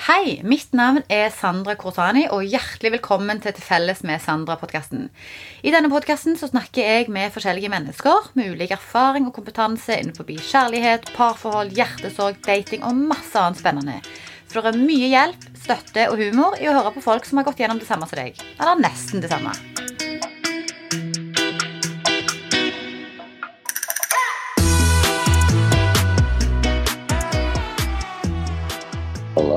Hei, mitt navn er Sandra Korsani, og hjertelig velkommen til Til felles med Sandra-podkasten. I denne podkasten snakker jeg med forskjellige mennesker med ulik erfaring og kompetanse innenfor kjærlighet, parforhold, hjertesorg, dating og masse annet spennende. For det er mye hjelp, støtte og humor i å høre på folk som har gått gjennom det samme som deg. Eller nesten det samme.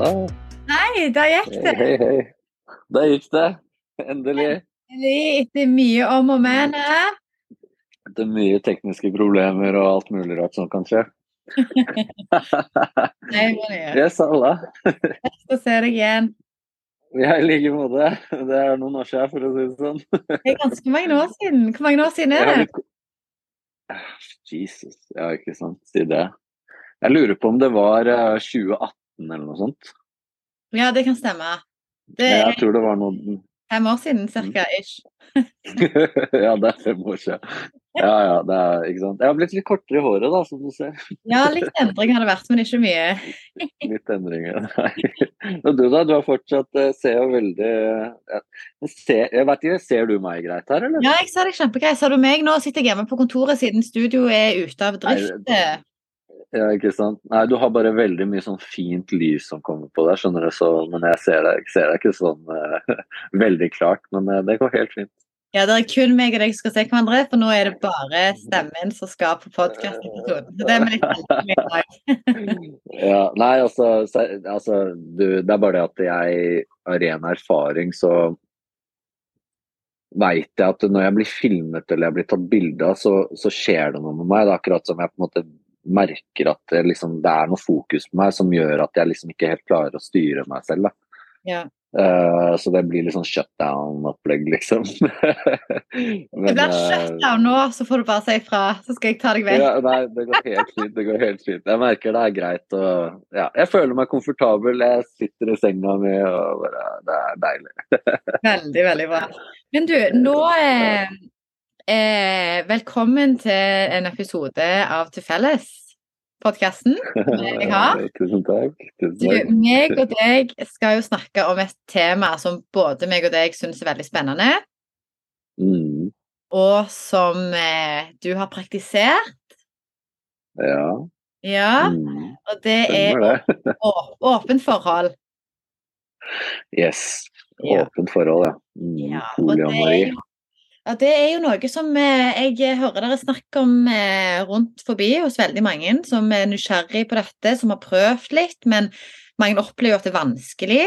Halla. Hei, der gikk det. Hei, hei. Der gikk det. Endelig. Endelig, Etter mye om og men. Etter mye tekniske problemer og alt mulig rart som kan skje. Nei, det gjør. Yes, alle. Kjekt å se deg igjen. Ja, i like måte. Det er noen år siden, for å si det sånn. Det er ganske mange år siden. Hvor mange år siden er det? Jesus, ja, ikke sant. Si det. Jeg lurer på om det var eh, 2018 eller noe sånt. Ja, det kan stemme. Det Jeg er tror det var noe fem år siden cirka, ish. Ja, det er fem år siden. Ja, ja, det er ikke sant. Jeg har blitt litt kortere i håret, da, som du ser. Ja, litt endring har det vært, men ikke mye. Litt endring, Nei. Og du da, du har fortsatt eh, ser jo veldig ja. Ser, Jeg vet ikke, ser du meg greit her, eller? Ja, jeg ser deg kjempegreit. Ser du meg nå? Sitter jeg hjemme på kontoret siden studio er ute av drift. Nei, Ja, ikke sant. Nei, du har bare veldig mye sånn fint lys som kommer på deg, skjønner du. Så, men jeg ser deg, ser deg ikke sånn uh, veldig klart. Men uh, det går helt fint. Ja, det er kun meg og deg som skal se hverandre, for nå er det bare stemmen som skal på podkast-episoden. Så det er litt med i dag. Ja, nei, altså, altså du, Det er bare det at jeg av ren erfaring så veit jeg at når jeg blir filmet eller jeg blir tatt bilde av, så, så skjer det noe med meg. Det er akkurat som jeg på en måte merker at det, liksom, det er noe fokus på meg som gjør at jeg liksom ikke helt klarer å styre meg selv. Ja. Uh, så det blir litt sånn shutdown-opplegg, liksom. Men, Det blir eh, shutdown nå, så får du bare si ifra, så skal jeg ta deg vekk. ja, nei, det går helt fint. Det går helt fint. Jeg merker det er greit. Og, ja, jeg føler meg komfortabel. Jeg sitter i senga mi og bare Det er deilig. Veldig, veldig bra. Men du, nå eh, eh, Velkommen til en episode av Til felles-podkasten. Jeg har. Tusen takk. Tusen Du, meg og deg skal jo snakke om et tema som både meg og deg syns er veldig spennende, Mm, og som eh, du har praktisert. ja. Ja, Mm, og det er det. å- åpent forhold. Yes. Ja. Åpent forhold, ja. Mm, Ja, og det er jo, ja, det er jo noe som eh, jeg hører dere snakke om eh, rundt forbi hos veldig mange som er nysgjerrig på dette, som har prøvd litt, men mange opplever at det er vanskelig.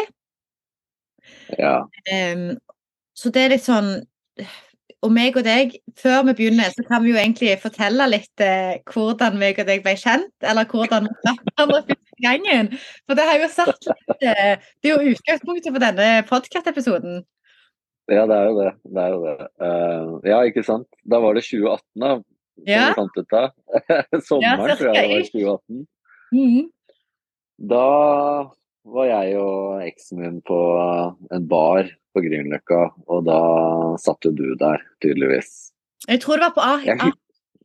Ja. Så det er litt sånn Og meg og deg, før vi begynner, så kan vi jo egentlig fortelle litt eh, hvordan meg og deg ble kjent, eller hvordan vi traff hverandre første gangen. For det har jo satt litt eh, Det er jo utgangspunktet for denne podkast-episoden. Ja, det er jo det. det, er jo det. Uh, ja, ikke sant. Da var det 2018, da. Som Ja. vi fant ut av. Sommeren, Ja, tror jeg det var cirka. 2018. -hmm. Da var jeg og eksen min på en bar på Grünerløkka, og da satt jo du der, tydeligvis. Jeg tror det var på A. Jeg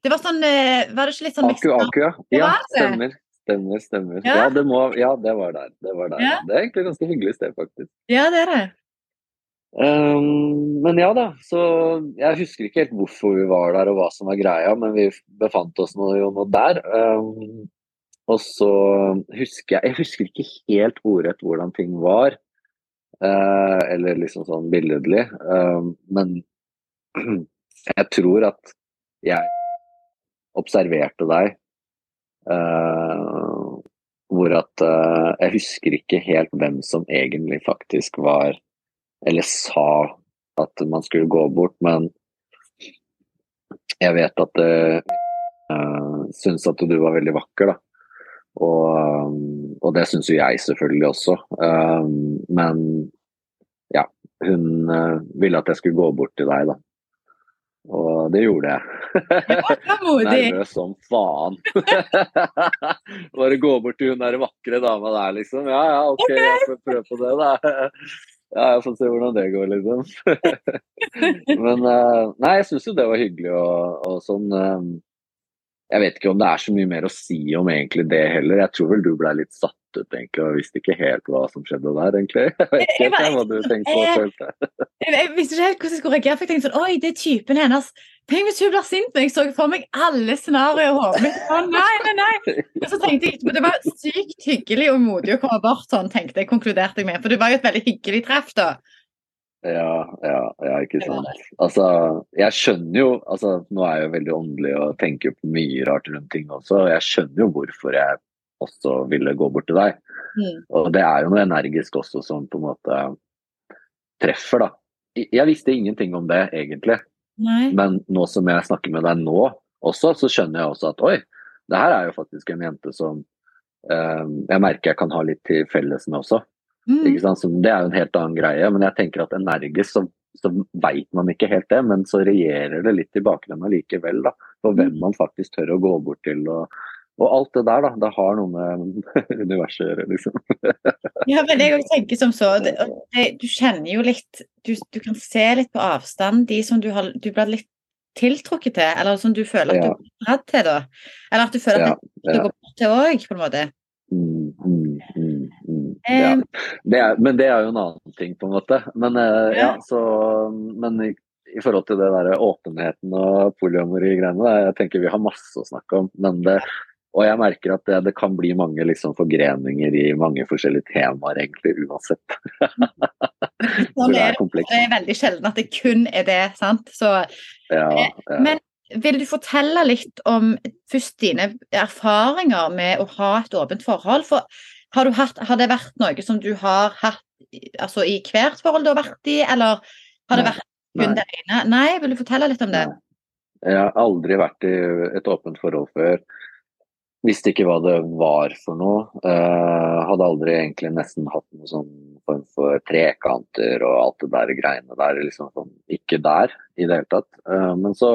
Det var sånn eh, Var det ikke litt sånn Aku, Aku, ja. Ja, stemmer. Stemmer, stemmer. Ja. Ja, det, må, ja det var der. Det var der. Det er egentlig et ganske hyggelig sted, faktisk. Ja, det er det. Um, men ja da, så jeg husker ikke helt hvorfor vi var der og hva som var greia, men vi befant oss nå, jo nå der. Um, og så husker jeg Jeg husker ikke helt ordrett hvordan ting var, uh, eller liksom sånn billedlig, um, men jeg tror at jeg observerte deg uh, hvor at eh, Jeg husker ikke helt hvem som egentlig faktisk var Eller sa at man skulle gå bort, men jeg vet at uh, syns at du var veldig vakker, da. Og, eh, og det syns jo jeg selvfølgelig også. Eh, men ja, hun uh, ville at jeg skulle gå bort til deg, da. Og det gjorde jeg. Modig. Nervøs som faen. Bare gå bort til hun der vakre dama der, liksom. Ja ja, OK, jeg får prøve på det, da. Ja, jeg får se hvordan det går, liksom. Men eh, nei, jeg syns jo det var hyggelig og, og sånn. eh, jeg vet ikke om det er så mye mer å si om egentlig det heller. Jeg tror vel du ble litt satt ut egentlig, og visste ikke helt hva som skjedde der, egentlig. Jeg vet ikke helt hva du tenkte og følte. Jeg, jeg visste ikke helt hvordan jeg skulle reagere. for Jeg tenkte sånn Oi, det er typen hennes. Tenk hvis hun blir sint. Jeg så for meg alle scenarioer i hodet mitt. Å nei, nei, nei. Og så tenkte jeg etterpå det var sykt hyggelig og modig å komme bort sånn, tenkte jeg, konkluderte jeg med. For det var jo et veldig hyggelig treff, da. Ja, ja, ja, ikke sant. Altså, jeg skjønner jo altså, Nå er jeg jo veldig åndelig og tenker på mye rart rundt ting også. og Jeg skjønner jo hvorfor jeg også ville gå bort til deg. Mm. Og det er jo noe energisk også som på en måte treffer, da. Jeg visste ingenting om det egentlig, Nei. men nå som jeg snakker med deg nå også, så skjønner jeg også at oi, det her er jo faktisk en jente som eh, jeg merker jeg kan ha litt til felles med også. Mm. Så det er jo en helt annen greie. Men jeg tenker at energisk så, så veit man ikke helt det, men så regjerer det litt i bakgrunnen likevel. da, For hvem mm. man faktisk tør å gå bort til. og, og alt det der, da. Det har noe med universet å gjøre, liksom. ja, men jeg tenker som så. Det, det, du kjenner jo litt du, du, kan se litt på avstand de som du, har, du blir litt tiltrukket til, eller som du føler at ja. du blir dratt til, da. Eller at du føler at ja, det, går bort til òg, på en måte. Mm, mm, mm, mm. ja. det er, men det er jo en annen ting, på en måte. Men, uh, ja, så, men i, i, forhold til det der åpenheten og polyamori-greiene, jeg tenker vi har masse å snakke om. Men det, og jeg merker at det, det kan bli mange liksom, forgreninger i mange forskjellige temaer, egentlig, uansett. det er det, det er veldig sjelden at det kun er det, sant. Så, ja, eh, ja. Men vil du fortelle litt om først dine erfaringer med å ha et åpent forhold? For har, hatt, har det vært noe som du har hatt altså, i hvert forhold du har vært i, eller har det vært kun det ene? Nei, vil du fortelle litt om det? Jeg har aldri vært i et åpent forhold før. Visste ikke hva det var for noe. Eh, hadde aldri egentlig nesten hatt noen sånn form for trekanter og alt det der greiene der. Liksom sånn, ikke der i det hele tatt. Eh, men så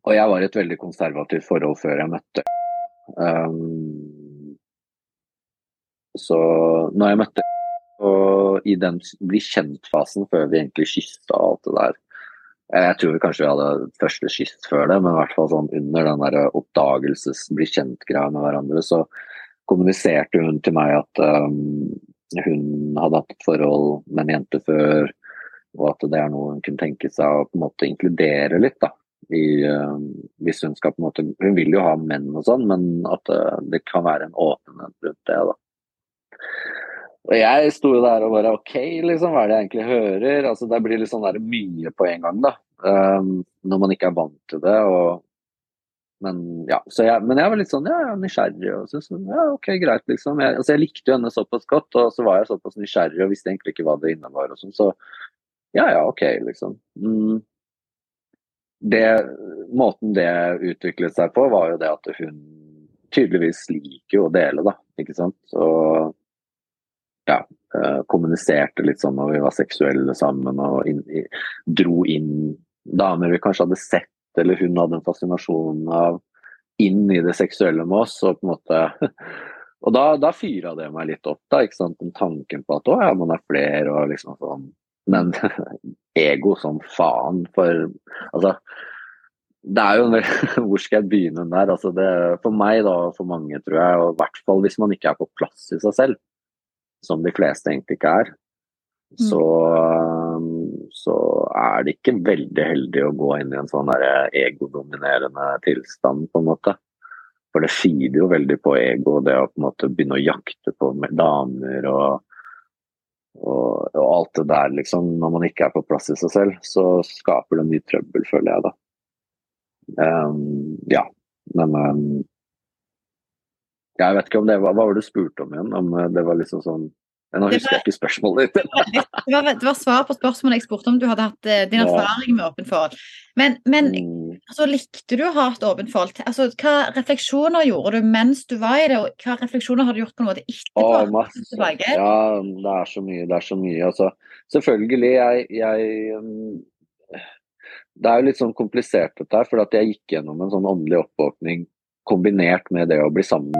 og jeg var i et veldig konservativt forhold før jeg møtte um, Så når jeg møtte og i den bli kjent-fasen før vi egentlig kyssa alt det der Jeg tror kanskje vi hadde første kyss før det, men i hvert fall sånn under den der oppdagelses bli kjent-greia med hverandre, så kommuniserte hun til meg at um, hun hadde hatt et forhold med en jente før, og at det er noe hun kunne tenke seg å på en måte inkludere litt. da i, uh, hvis hun skal på en måte Hun vil jo ha menn og sånn, men at uh, det kan være en åpenhet rundt det. da. Og jeg sto jo der og bare OK, liksom, hva er det jeg egentlig hører? Altså, Det blir litt sånn der mye på en gang, da. Um, når man ikke er vant til det. og men ja, jeg, men jeg var litt sånn ja, nysgjerrig og syntes ja, OK, greit, liksom. Jeg, altså, jeg likte jo henne såpass godt, og så var jeg såpass nysgjerrig og visste egentlig ikke hva det innebar. og sånn, Så ja, ja, OK, liksom. Mm det, måten det utviklet seg på, var jo det at hun tydeligvis liker å dele, da. Ikke sant. Så ja, eh, kommuniserte litt sånn når vi var seksuelle sammen og inn, dro inn damer vi kanskje hadde sett, eller hun hadde en fascinasjon av, inn i det seksuelle med oss. Og på en måte og da, da fyra det meg litt opp, da, ikke sant? Den tanken på at å ja, man er flere og liksom sånn men ego som faen. For altså Det er jo Hvor skal jeg begynne der? Altså det, for meg, da, for mange, tror jeg, og i hvert fall hvis man ikke er på plass i seg selv, som de fleste egentlig ikke er, så, så er det ikke veldig heldig å gå inn i en sånn egodominerende tilstand, på en måte. For det feeder jo veldig på ego, det å på en måte begynne å jakte på damer og og, og, alt det der, liksom. Når man ikke er på plass i seg selv, så skaper det mye trøbbel, føler jeg, da. Um, ja, men um, Jeg vet ikke om det var Hva var det du spurte om igjen? Om eh, det var liksom sånn nå husker jeg ikke spørsmålet ditt. det, var, det var svar på spørsmålet jeg spurte om du hadde hatt uh, din erfaring med åpent forhold. Men, men mm. altså, likte du å ha et åpent forhold? Altså, hva refleksjoner gjorde du mens du var i det, og hva refleksjoner har du gjort på en måte etterpå? Å, masse. Ja, det er så mye. Det er så mye. Altså, selvfølgelig, jeg, jeg um, Det er jo litt sånn komplisert dette her, for at jeg gikk gjennom en sånn åndelig oppvåkning kombinert med det å bli sammen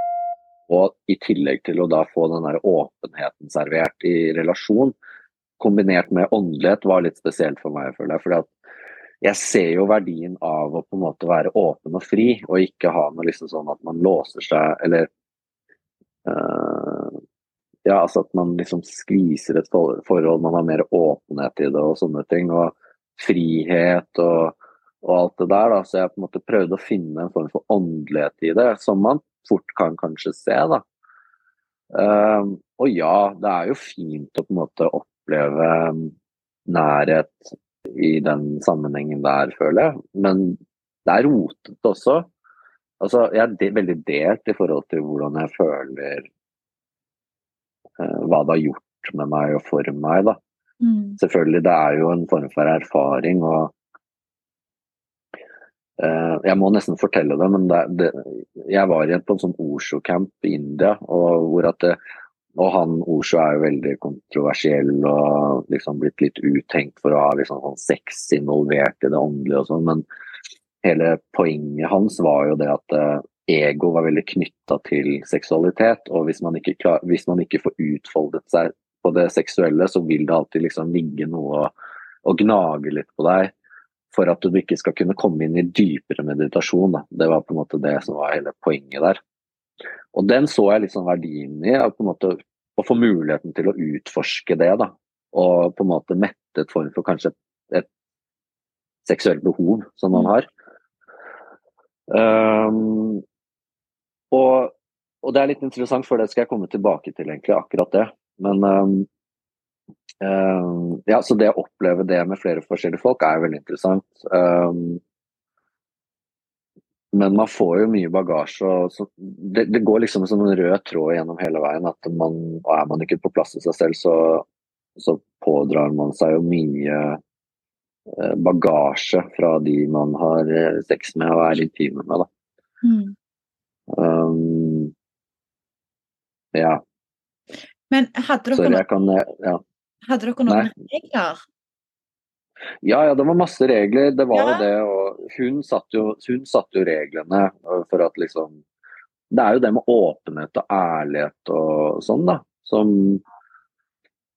og i tillegg til å da få den der åpenheten servert i relasjon, kombinert med åndelighet, var litt spesielt for meg, føler jeg. Fordi jeg ser jo verdien av å på en måte være åpen og fri, og ikke ha noe liksom sånn at man låser seg, eller uh, Ja, altså at man liksom skviser et forhold, man har mer åpenhet i det og sånne ting. Og frihet og, og alt det der. da, Så jeg på en måte prøvde å finne en form for åndelighet i det, som man fort kan kanskje se. da. Um, og ja, det er jo fint å på en måte oppleve nærhet i den sammenhengen der, føler jeg. Men det er rotete også. Altså, jeg er veldig delt i forhold til hvordan jeg føler uh, hva det har gjort med meg og for meg. da. Mm. Selvfølgelig, det er jo en form for erfaring. og Jeg må nesten fortelle det, men det, det, jeg var på en sånn Osho-camp i India. og hvor at det, og han Osho er jo veldig kontroversiell og liksom blitt litt uthengt for å ha liksom sånn sex involvert i det åndelige og sånn, men hele poenget hans var jo det at uh, ego var veldig knytta til seksualitet. Og hvis man, klar, hvis man, ikke får utfoldet seg på det seksuelle, så vil det alltid liksom ligge noe og, og gnage litt på deg for at du ikke skal kunne komme inn i dypere meditasjon. Da. Det var på en måte det som var hele poenget der. Og den så jeg sånn verdien i, på en måte å få muligheten til å utforske det. da, Og på en måte mette et form for kanskje et, seksuelt behov som man mm. har. Um, og, og, det er litt interessant, for det skal jeg komme tilbake til, egentlig, akkurat det. Men um, um, ja, så det å oppleve det med flere forskjellige folk er veldig interessant. Um, men man får jo mye bagasje. og så, det, det, går liksom som en rød tråd gjennom hele veien. at man, Er man ikke på plass i seg selv, så, så pådrar man seg jo mye eh, bagasje fra de man har eh, sex med og er intime med. Da. Mm. Um, ja. Men hadde dere, Sorry, kan, ja. Hadde dere noen regler? Ja, ja, det var masse regler. Det var ja. jo det. Og hun satte jo, hun satt jo reglene for at liksom Det er jo det med åpenhet og ærlighet og sånn, da. Som,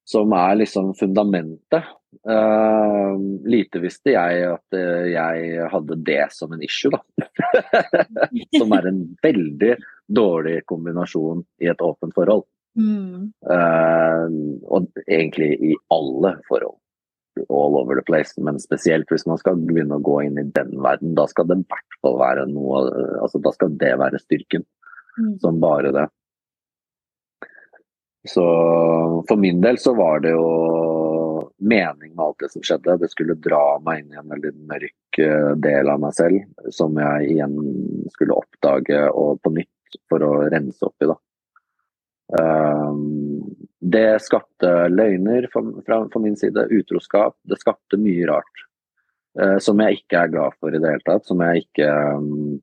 som er liksom fundamentet. Uh, lite visste jeg at uh, jeg hadde det som en issue, da. som er en veldig dårlig kombinasjon i et åpent forhold. Mm. Uh, og egentlig i alle forhold all over the place. Men spesielt hvis man skal begynne å gå inn i den verden, da skal det i hvert fall være noe altså Da skal det være styrken, mm. som bare det. Så for min del så var det jo mening med alt det som skjedde. Det skulle dra meg inn i en veldig mørk eh, del av meg selv, som jeg igjen skulle oppdage og på nytt for å rense opp i. da. Um, det skapte løgner fra, min side, utroskap. Det skapte mye rart. Uh, som jeg ikke er glad for i det hele tatt. Som jeg ikke um,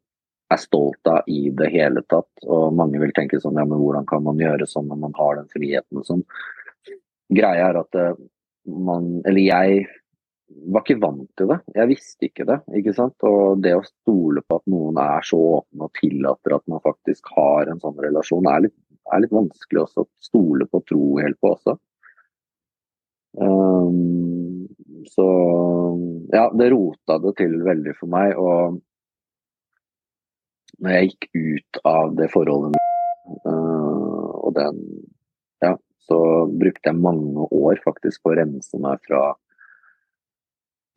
er stolt av i det hele tatt. Og mange vil tenke sånn ja, men hvordan kan man gjøre sånn når man har den friheten og sånn. Greia er at uh, man, eller jeg var ikke vant til det. Jeg visste ikke det. ikke sant? Og det å stole på at noen er så åpne og tillater at man faktisk har en sånn relasjon, er litt er litt vanskelig også å stole på og tro helt på også. Um, så ja, det rota det til veldig for meg. Og når jeg gikk ut av det forholdet uh, og den Ja, så brukte jeg mange år faktisk på å rense meg fra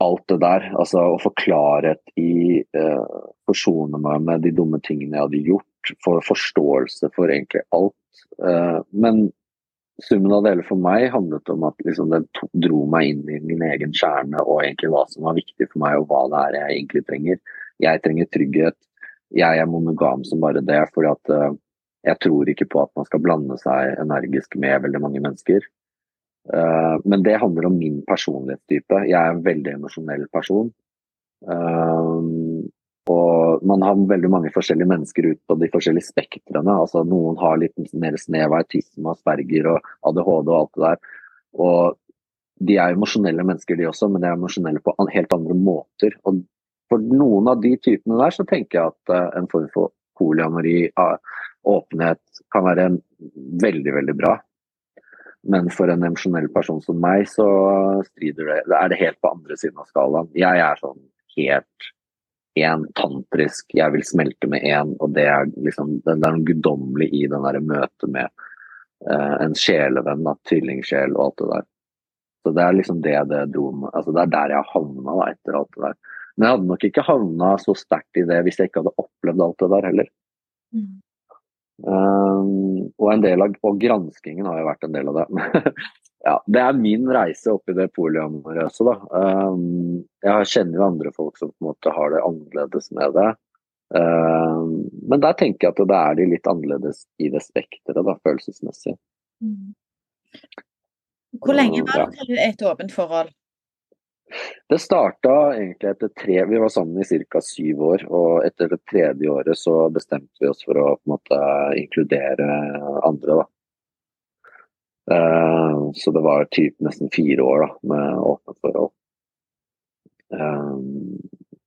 alt det der. Altså å få klarhet i uh, Forsone meg med de dumme tingene jeg hadde gjort. Få forståelse for egentlig alt. Uh, men summen av det hele for meg handlet om at liksom, to, dro meg inn i min egen kjerne og egentlig hva som var viktig for meg, og hva det er jeg egentlig trenger. Jeg trenger trygghet. Jeg er monogam som bare det. fordi at uh, jeg tror ikke på at man skal blande seg energisk med veldig mange mennesker. Uh, men det handler om min personlighetstype. Jeg er en veldig emosjonell person. Og man har veldig mange forskjellige mennesker ut på de forskjellige spektrene. Altså, noen har litt mer snev av autisme, asperger og ADHD og alt det der. Og de er emosjonelle mennesker, de også, men de er emosjonelle på helt andre måter. Og for noen av de typene der, så tenker jeg at uh, en form for polyamori, uh, åpenhet, kan være veldig, veldig bra. Men for en emosjonell person som meg, så strider det, er det helt på andre siden av skalaen. Jeg er sånn helt én tantrisk, jeg vil smelte med én, og det er liksom Det er noe guddommelig i den der møtet med uh, en sjelevenn, da, tvillingsjel og alt det der. Så det er liksom det det dro med altså Det er der jeg havna da, etter alt det der. Men jeg hadde nok ikke havna så sterkt i det hvis jeg ikke hadde opplevd alt det der heller. Mm. Um, og en del av og granskingen har jo vært en del av det. ja, det er min reise oppi det polyamorøse, da. Um, jeg kjenner jo andre folk som på en måte har det annerledes med det. Um, men der tenker jeg at det er de litt annerledes i det spekteret, da, følelsesmessig. Mm. Hvor lenge var det ja. et åpent forhold? Det starta egentlig etter tre Vi var sammen i ca. syv år. Og etter det tredje året så bestemte vi oss for å på en måte inkludere andre, da. Uh, så det var typ nesten fire år da, med åpne forhold. Um,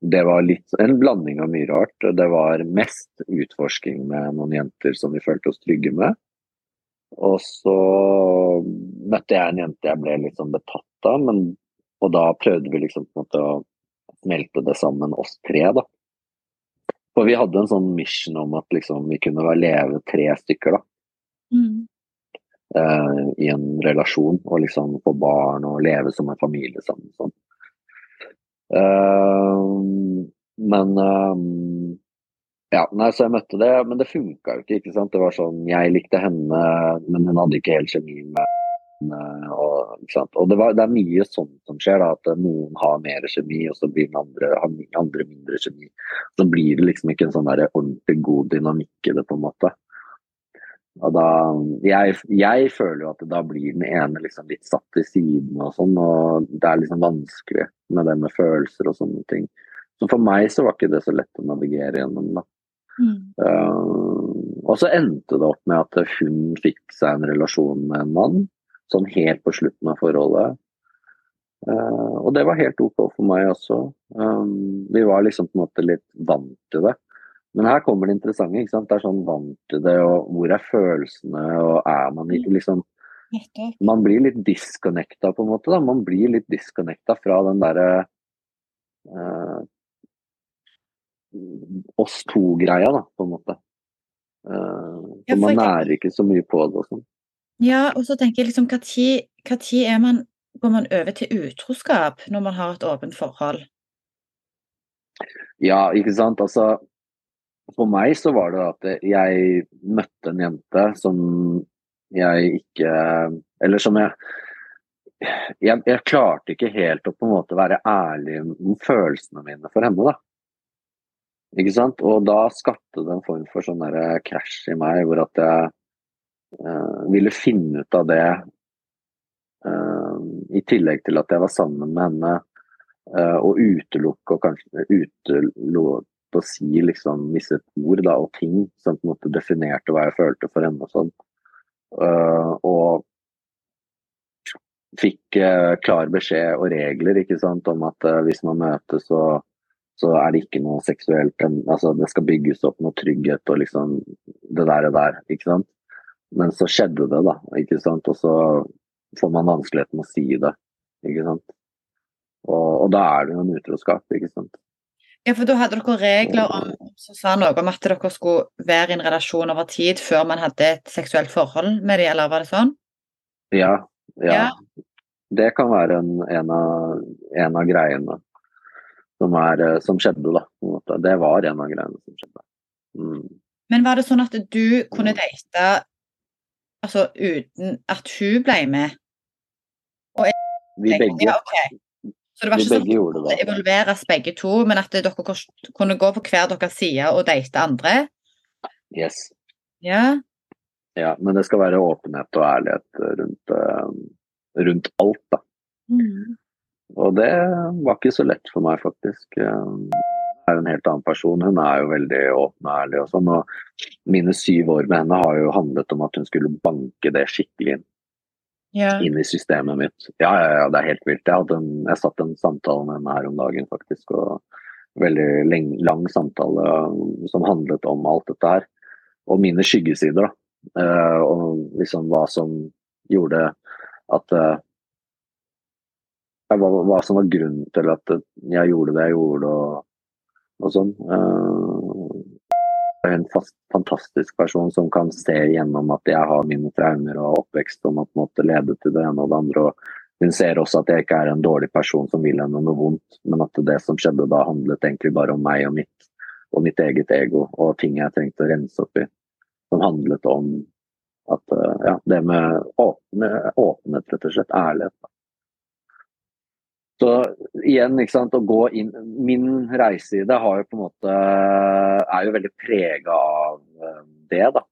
det var litt en blanding av mye rart. Det var mest utforsking med noen jenter som vi følte oss trygge med. Og så møtte jeg en jente jeg ble litt sånn betatt av, men og da prøvde vi liksom på en måte å smelte det sammen, oss tre, da. For vi hadde en sånn mission om at liksom vi kunne leve tre stykker, da. Mm. Uh, I en relasjon, og liksom få barn og leve som en familie sammen. Sånn. Uh, men uh, ja, nei, så jeg møtte det, men det funka jo ikke. ikke sant? Det var sånn, Jeg likte henne, men hun hadde ikke helt kjemi med Eh, og, og det, var, det, er mye sånt som skjer, da, at noen har mer kjemi, og så blir den andre, andre mindre kjemi. Så blir det liksom ikke en sånn der ordentlig god dynamikk i det, på en måte. Og da, jeg, jeg føler jo at da blir den ene liksom litt satt til siden og sånn, og det er liksom vanskelig med det med følelser og sånne ting. Så for meg så var ikke det så lett å navigere gjennom, da. Mm. Uh, og så endte det opp med at hun fikk seg en relasjon med en mann sånn helt på slutten av forholdet. Uh, og det var helt OK for meg også. Um, vi var liksom på en måte litt vant til det. Men her kommer det interessante. ikke sant? Det er sånn vant til det, og hvor er følelsene, og er man ikke liksom Man blir litt disconnecta, på en måte. da, Man blir litt disconnecta fra den derre uh, oss to-greia, da, på en måte. Uh, for man nærer ikke så mye på det og sånn. Ja, og så tenker jeg liksom tid, er man Går man over til utroskap når man har et åpent forhold? Ja, ikke sant. Altså For meg så var det at jeg møtte en jente som jeg ikke Eller som jeg jeg, jeg, klarte ikke helt å på en måte være ærlig om følelsene mine for henne. da. Ikke sant? Og da skapte det en form for sånn krasj i meg, hvor at jeg uh, ville finne ut av det uh, i tillegg til at jeg var sammen med henne, uh, og utelukke og kanskje utelukke å si liksom visse ord da, og ting som på en måte definerte hva jeg følte for henne og sånn. og fikk klar beskjed og regler ikke sant, om at hvis man møtes så så er det ikke noe seksuelt altså Det skal bygges opp noe trygghet og liksom det der og der. ikke sant? Men så skjedde det, da. ikke sant? Og så får man vanskeligheten med å si det. ikke sant? Og, og da er det jo en utroskap, ikke sant. Ja, for da hadde dere regler om, som sa noe om at dere skulle være i en relasjon over tid før man hadde et seksuelt forhold med dem, eller var det sånn? Ja. Ja. ja. Det kan være en, en, av, en av, greiene som, er, eh, som skjedde, da. Det var en av greiene som skjedde. Mm. Men var det sånn at du kunne date Altså uten at hun ble med? Og jeg, vi begge. Ja, okay. Så det var ikke sånn at det evolveres begge to, men at dere kunne gå på hver deres side og date andre? Yes. Ja. ja, men det skal være åpenhet og ærlighet rundt, uh, rundt alt, da. Mm. Og det var ikke så lett for meg, faktisk. Jeg er en helt annen person. Hun er jo veldig åpen og ærlig og sånn. Og mine syv år med henne har jo handlet om at hun skulle banke det skikkelig inn. Ja. Inn i systemet mitt. Ja, ja, ja, det er helt vilt. Jeg, hadde en, jeg satt en samtale med henne her om dagen, faktisk. og Veldig lang, lang samtale som handlet om alt dette her. Og mine skyggesider, da. Uh, og liksom hva som gjorde at uh, hva, hva, som var grunnen til at jeg gjorde det jeg gjorde og, og sånn. Uh, en fast, fantastisk person som kan se gjennom at jeg har mine traumer og oppvekst har måtte lede til det ene og det andre. og Hun ser også at jeg ikke er en dårlig person som vil henne noe vondt, men at det som skjedde da, handlet egentlig bare om meg og mitt, og mitt eget ego og ting jeg trengte å rense opp i. Som handlet om at ja, det med åpne, åpenhet, rett og slett. Ærlighet. Så igjen, ikke sant, å gå inn Min reise har jo på en måte er jo veldig prega av eh, det, da.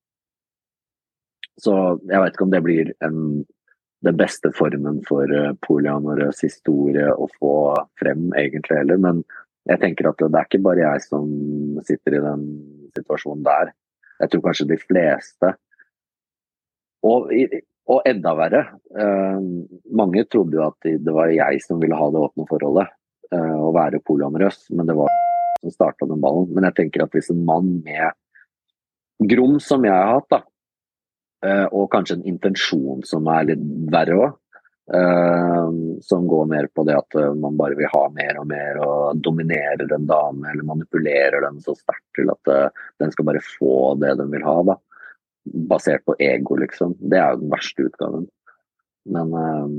Så jeg vet ikke om det blir en, den beste formen for uh, historie å få frem, egentlig heller. Men jeg tenker at det er ikke bare jeg som sitter i den situasjonen der. Jeg tror kanskje de fleste. Og og enda verre, eh, mange trodde jo at det var jeg som ville ha det åpne forholdet eh, og være polyamorøs, men det var som starta den ballen. Men jeg tenker at hvis en mann med grom som jeg har hatt, da, eh, og kanskje en intensjon som er litt verre òg, eh, som går mer på det at eh, man bare vil ha mer og mer og dominerer en dame eller manipulerer den så sterkt til at eh, den skal bare få det den vil ha. da basert på ego, liksom. Det er jo den verste utgaven. Men um,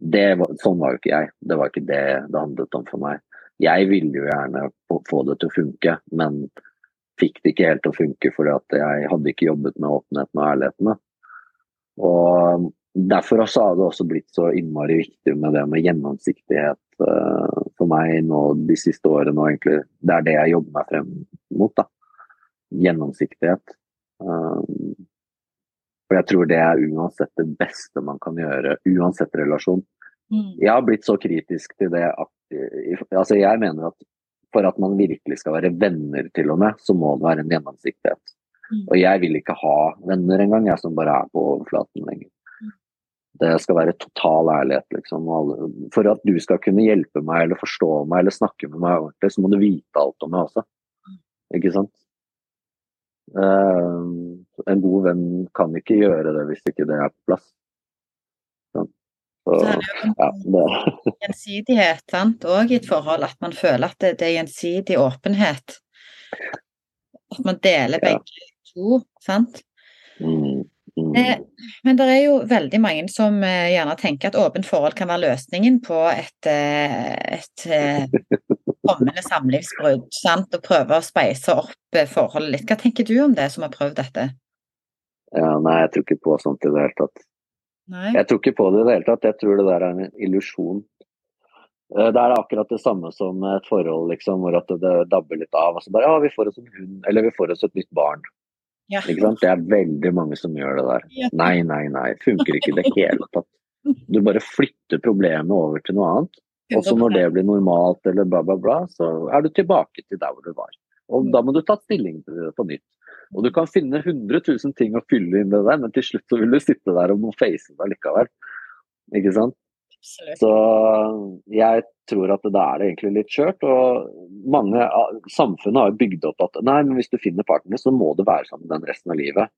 var, sånn var jo ikke jeg. Det var ikke det det handlet om for meg. Jeg ville jo gjerne få det til å funke, men fikk det ikke helt til å funke fordi at jeg hadde ikke jobbet med åpenheten og ærligheten. Og Derfor også har det også blitt så innmari viktig med det med gjennomsiktighet uh, for meg nå de siste årene. og egentlig Det er det jeg jobber meg frem mot. da. Gjennomsiktighet. Um, for jeg tror det er uansett det beste man kan gjøre, uansett relasjon. Mm. Jeg har blitt så kritisk til det at altså jeg mener at for at man virkelig skal være venner til og med, så må det være en gjennomsiktighet. Mm. Og jeg vil ikke ha venner engang, jeg som bare er på overflaten lenger. Mm. Det skal være total ærlighet, liksom. For at du skal kunne hjelpe meg eller forstå meg eller snakke med meg ordentlig, så må du vite alt om meg også. Mm. Ikke sant? Uh, en god venn kan ikke gjøre det hvis ikke det er på plass. Så, så det er jo gjensidighet sant? og i et forhold, at man føler at det, det er gjensidig åpenhet. At man deler begge ja. to, sant. Mm. Mm. Eh, men det er jo veldig mange som eh, gjerne tenker at åpent forhold kan være løsningen på et, eh, et, et kommende samlivsbrudd. Sant? Og prøve å speise opp forholdet litt. Hva tenker du om det, som har prøvd dette? Ja, nei, jeg tror ikke på sånt i det hele tatt. Nei. Jeg tror ikke på det i det hele tatt. Jeg tror det der er en illusjon. Det er akkurat det samme som et forhold liksom, hvor det dabber litt av. Altså bare ja, vi får oss en hund, eller vi får oss et nytt barn. Ja. Ikke sant? Det er veldig mange som gjør det der. Ja. Nei, nei, nei. Funker ikke i det hele tatt. Du bare flytter problemet over til noe annet. Og så når det blir normalt eller bla, bla, bla, så er du tilbake til der hvor du var. Og da må du ta stilling til det på nytt. Og du kan finne 100 000 ting å fylle inn det der, men til slutt så vil du sitte der og må face det likevel. Ikke sant? Absolutt. Så jeg tror at da er det egentlig litt skjørt. Og mange samfunnet har bygd opp at nei, men hvis du finner partner, så må du være sammen den resten av livet.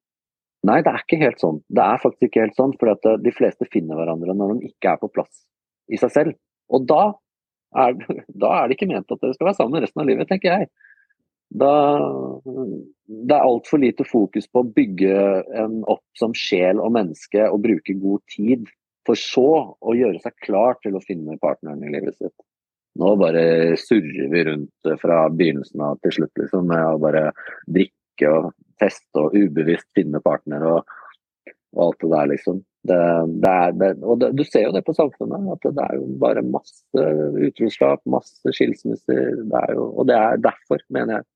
Nei, det er ikke helt sånn. Det er faktisk ikke helt sånn, for eh, de fleste finner hverandre når de ikke er på plass i seg selv. Og da er, da er det ikke ment at dere skal være sammen resten av livet, tenker jeg. Da, det er altfor lite fokus på å bygge en opp som sjel og menneske og bruke god tid for så å gjøre seg klar til å finne partneren i livet sitt. Nå bare surrer vi rundt fra begynnelsen av til slutt, liksom, med å bare drikke og teste og ubevisst finne partner og, og alt det der, liksom. Det, det er, det, og det, du ser jo det på samfunnet, at det, er jo bare masse utroskap, masse skilsmisser. og det er derfor, mener jeg,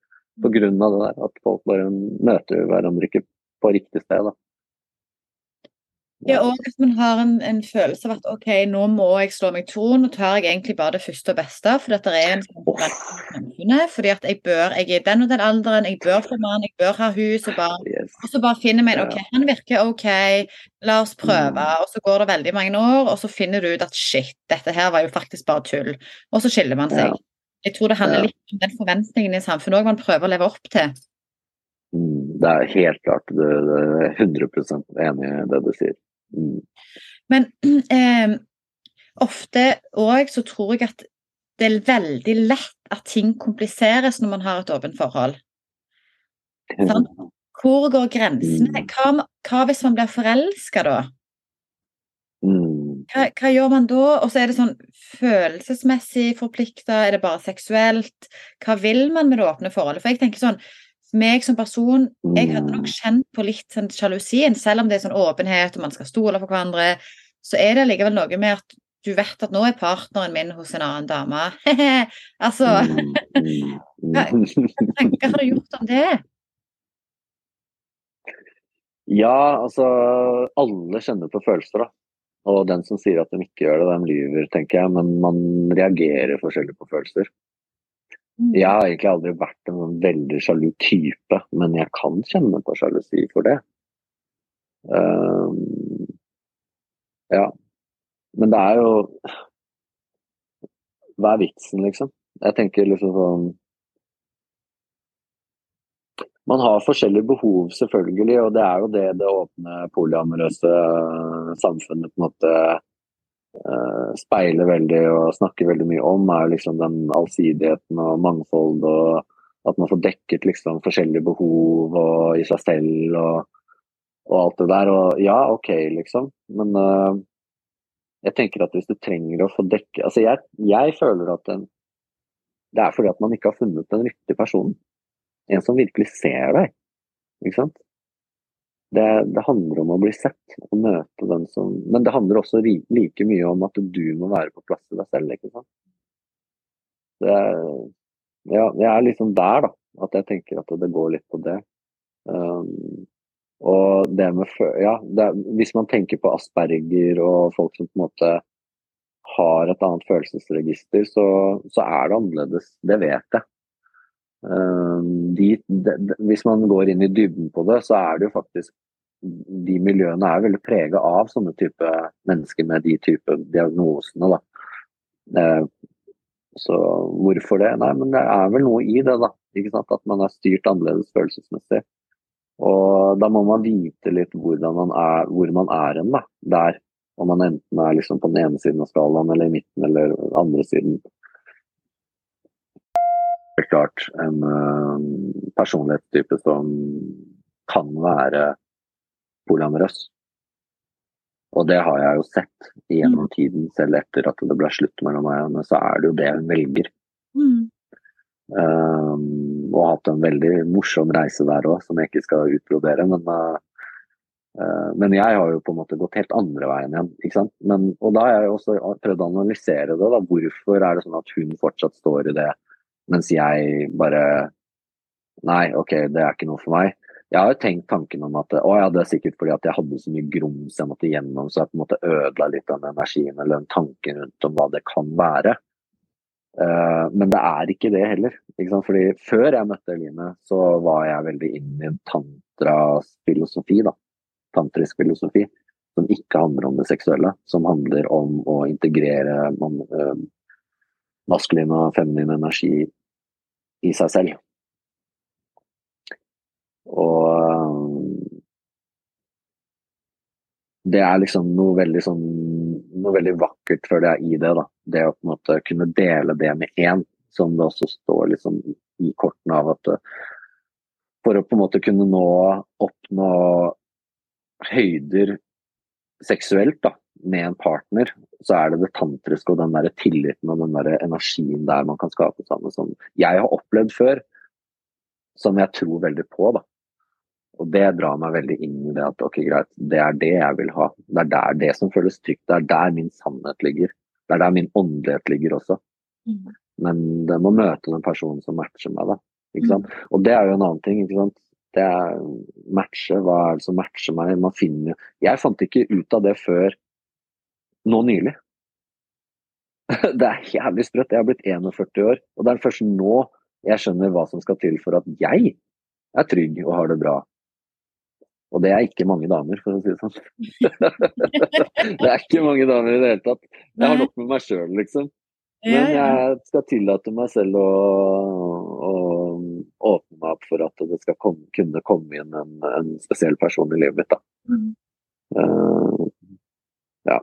på grunn av det der, at folk bare møter hverandre ikke på riktig sted. da. Ja, og at man har en, en, følelse av at OK, nå må jeg slå meg to. Nå tar jeg egentlig bare det første og beste, for det er en samfunnet. Fordi at jeg bør, jeg er i den og den alderen, jeg bør få mann, jeg bør ha hus og barn. Og så bare finner vi en OK, han virker OK, la oss prøve. Mm. Og så går det veldig mange år, og så finner du ut at shit, dette her var jo faktisk bare tull. Og så skiller man seg. Jeg tror det handler litt om den forventningen i samfunnet òg man prøver å leve opp til. Mm, det er helt klart. Det, er 100% enig i det du sier. Men eh, ofte òg så tror jeg at det er veldig lett at ting kompliseres når man har et åpent forhold. Sånn? Hvor går grensene? Mm. Hva, hva hvis man blir forelska da? Mm. Hva, hva gjør man da? Og så er det sånn følelsesmessig forplikta, er det bare seksuelt? Hva vil man med det åpne forholdet? For jeg tenker sånn, meg som person, jeg hadde nok Mm. kjent på litt sånn sjalusien, selv om det er sånn åpenhet og man skal stole på hverandre, så er det likevel noe med at du vet at nå er partneren min hos en annen dame. altså, Mm, mm, hva tanker har du gjort om det? Ja, altså alle kjenner på følelser, da. Og den som sier at de ikke gjør det, de lyver, tenker jeg. Men man reagerer forskjellig på følelser. Jeg har egentlig aldri vært en veldig sjalu type, men jeg kan kjenne på sjalusi for det. Ehm, ja. Men det er jo Hva er vitsen, liksom? Jeg tenker liksom sånn Man har forskjellige behov, selvfølgelig, og det er jo det det åpne polyamorøse øh, samfunnet på en måte eh, speiler veldig og snakker veldig mye om, er liksom den allsidigheten og mangfold og at man får dekket liksom forskjellige behov og i seg selv og, og alt det der. Og ja, OK, liksom. Men uh, jeg tenker at hvis du trenger å få dekke Altså, jeg, jeg føler at den, det er fordi at man ikke har funnet den riktige personen. En som virkelig ser deg. Ikke sant? Det, det handler om å bli sett og møte den som Men det handler også like mye om at du må være på plass til deg selv, ikke sant. Det ja, jeg er liksom der, da. At jeg tenker at det går litt på det. Um, og det med Ja, det hvis man tenker på asperger og folk som på en måte har et annet følelsesregister, så, så er det annerledes. Det vet jeg. Um, de, de, hvis man går inn i dybden på det, så er det jo faktisk De miljøene er veldig prega av sånne type mennesker med de type diagnosene, da. Eh, så hvorfor det? Nei, men det er vel noe i det, da. Ikke sant? At man er styrt annerledes følelsesmessig. Og da må man vite litt man er, hvor man er hen, da. Der. Om man enten er liksom på den ene siden av skalaen, eller i midten, eller andre siden helt klart en uh, personlighetstype som kan være polyamorøs. Og det har jeg jo sett gjennom tiden, selv etter at det ble slutt mellom meg og henne, så er det jo det hun velger. Mm. Um, og hatt en veldig morsom reise der òg, som jeg ikke skal utbrodere. Men, uh, uh, men jeg har jo på en måte gått helt andre veien igjen. ikke sant? Men, og da har jeg også prøvd å analysere det. da, Hvorfor er det sånn at hun fortsatt står i det, mens jeg bare Nei, OK, det er ikke noe for meg. Jeg har jo tenkt tanken om at å ja, det er sikkert fordi at jeg hadde så mye grums jeg måtte gjennom, så jeg på en måte ødela litt av den energien eller den tanken rundt om hva det kan være. Uh, men det er ikke det heller. Ikke? Fordi før jeg møtte Eline, så var jeg veldig inn i en tantrafilosofi, da. Tantrisk filosofi. Som ikke handler om det seksuelle. Som handler om å integrere man, uh, maskulin og feminin energi i seg selv. Og uh, det er liksom noe veldig sånn noe veldig vakkert føler jeg i det. da. Det å på en måte kunne dele det med én, som det også står liksom i kortene av at uh, For å på en måte kunne nå oppnå høyder seksuelt da, med en partner, så er det det tantriske og den der tilliten og den der energien der man kan skape sammen. Som jeg har opplevd før, som jeg tror veldig på. da. Og det drar meg veldig inn i det at ok, greit, det er det jeg vil ha. Det er der det som føles trygt. Det er der min sannhet ligger. Det er der min åndelighet ligger også. Mm. Men det må møte den personen som matcher meg, da. Ikke sant? Og det er jo en annen ting. ikke sant? Det er matche, hva er det som matcher meg? Man finner Jeg fant ikke ut av det før nå nylig. Det er jævlig sprøtt. Jeg har blitt 41 år, og det er først nå jeg skjønner hva som skal til for at jeg er trygg og har det bra. Og det er ikke mange damer, for å si det sånn. det er ikke mange damer i det hele tatt. Jeg har nok med meg sjøl, liksom. Men jeg skal tillate meg selv å, å åpne meg opp for at det skal komme, kunne komme inn en, en, spesiell person i livet mitt. Da. Mm. Uh, ja.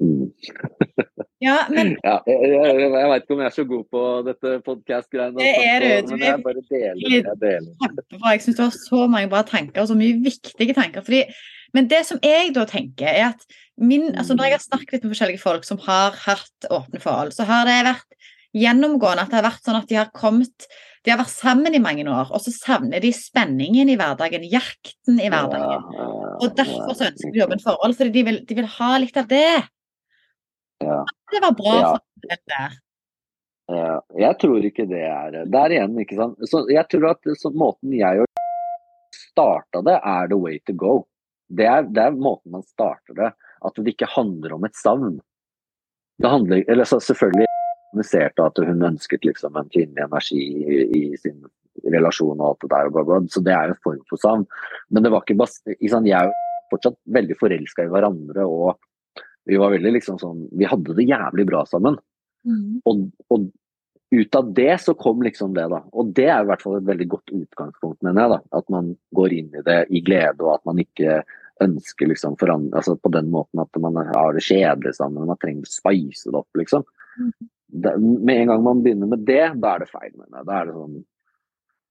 Mm. Ja, men Ja, jeg, jeg, jeg veit ikke om jeg er så god på dette podkast-greiene. Det er du. Men jeg bare deler. Jeg deler. Jeg syns du har så mange bra tanker, og så mye viktige tanker. Fordi, men det som jeg da tenker, er at min, altså når jeg har snakket litt med forskjellige folk som har hatt åpne forhold, så har det vært gjennomgående at det har vært sånn at de har kommet De har vært sammen i mange år, og så savner de spenningen i hverdagen, jakten i hverdagen. Og derfor så ønsker de åpent forhold, fordi de vil, de vil ha litt av det. Ja. Det var bra Ja. for dette. Ja, jeg tror ikke det er Der igjen, ikke sant. Så jeg tror at så måten jeg og starta det, er the way to go. Det er, det er måten man starter det. At det ikke handler om et savn. Det handler Eller så selvfølgelig kommuniserte at hun ønsket liksom en kvinnelig energi i, i sin relasjon og alt det der, og bla, bla. så det er en form for savn. Men det var ikke bare ikke sant? Jeg er jo fortsatt veldig forelska i hverandre, og vi var veldig liksom sånn Vi hadde det jævlig bra sammen. Og, og ut av det så kom liksom det, da. Og det er i hvert fall et veldig godt utgangspunkt, mener jeg. da. At man går inn i det i glede, og at man ikke ønsker liksom forandre altså På den måten at man har det kjedelig sammen, man trenger å spice det opp, liksom. Det, med en gang man begynner med det, da er det feil, mener jeg. Da er det sånn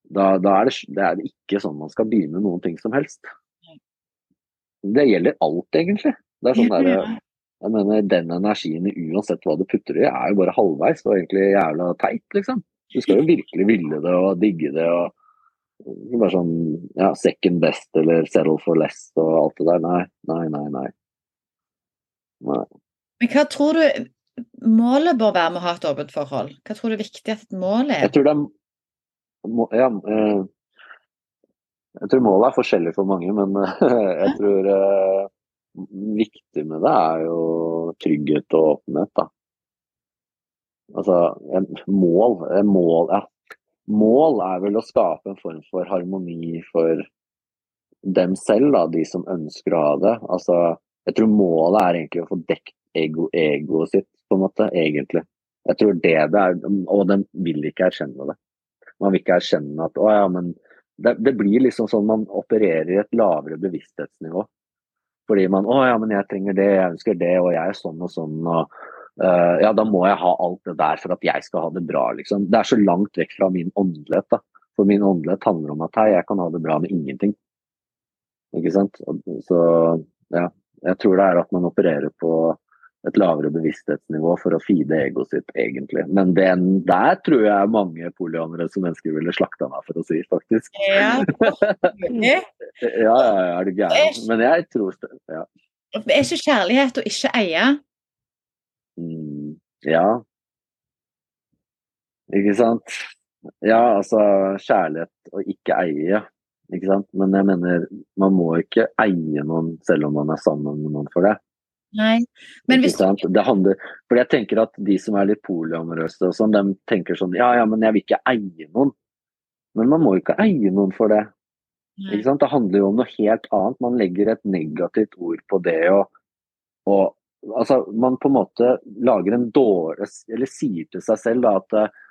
da, da er det, det er ikke sånn man skal begynne noen ting som helst. Det gjelder alt, egentlig. Det er sånn der, jeg mener, Den energien uansett hva du putter i, er jo bare halvveis og egentlig jævla teit, liksom. Du skal jo virkelig ville det og digge det og bare sånn ja, second best eller settle for less og alt det der. Nei, nei, nei. nei. nei. Men hva tror du målet bør være med å ha et åpent forhold? Hva tror du er viktig at et mål er? Jeg tror det er ja, eh, jeg tror målet er forskjellig for mange, men jeg tror eh, viktig med det er jo trygghet og åpenhet, da. Altså, mål, mål, ja. mål er vel å skape en form for harmoni for dem selv, da, de som ønsker å ha det. Altså, jeg tror målet er egentlig å få dekt ego, egoet sitt, på en måte, egentlig. Jeg tror det det er, og den vil ikke erkjenne det. Man vil ikke erkjenne at å ja, men det, det blir liksom sånn man opererer i et lavere bevissthetsnivå. Fordi man å ja, men jeg trenger det, jeg ønsker det, og jeg er sånn og sånn. og uh, ja, da må jeg ha alt det der for at jeg skal ha det bra, liksom. Det er så langt vekk fra min åndelighet, da. For min åndelighet handler om at hei, jeg kan ha det bra med ingenting. Ikke sant. Så ja, jeg tror det er at man opererer på et lavere bevissthetsnivå for å feede egoet sitt, egentlig. Men den der tror jeg mange polyamorøse mennesker ville slakta meg for å si, faktisk. Ja. Ja, ja, ja, er du gæren? Men jeg tror ja. Det er ikke kjærlighet å ikke eie. Mm, ja. Ikke sant? Ja, altså kjærlighet å ikke eie, ikke sant. Men jeg mener, man må ikke eie noen selv om man er sammen med noen for det. Nei, men hvis Det handler, for jeg tenker at de som er litt polyamorøse og sånn, de tenker sånn ja ja, men jeg vil ikke eie noen. Men man må jo ikke eie noen for det. Ikke sant? Det handler jo om noe helt annet. Man legger et negativt ord på det og, og altså, man på en måte lager en dårlig Eller sier til seg selv da, at uh,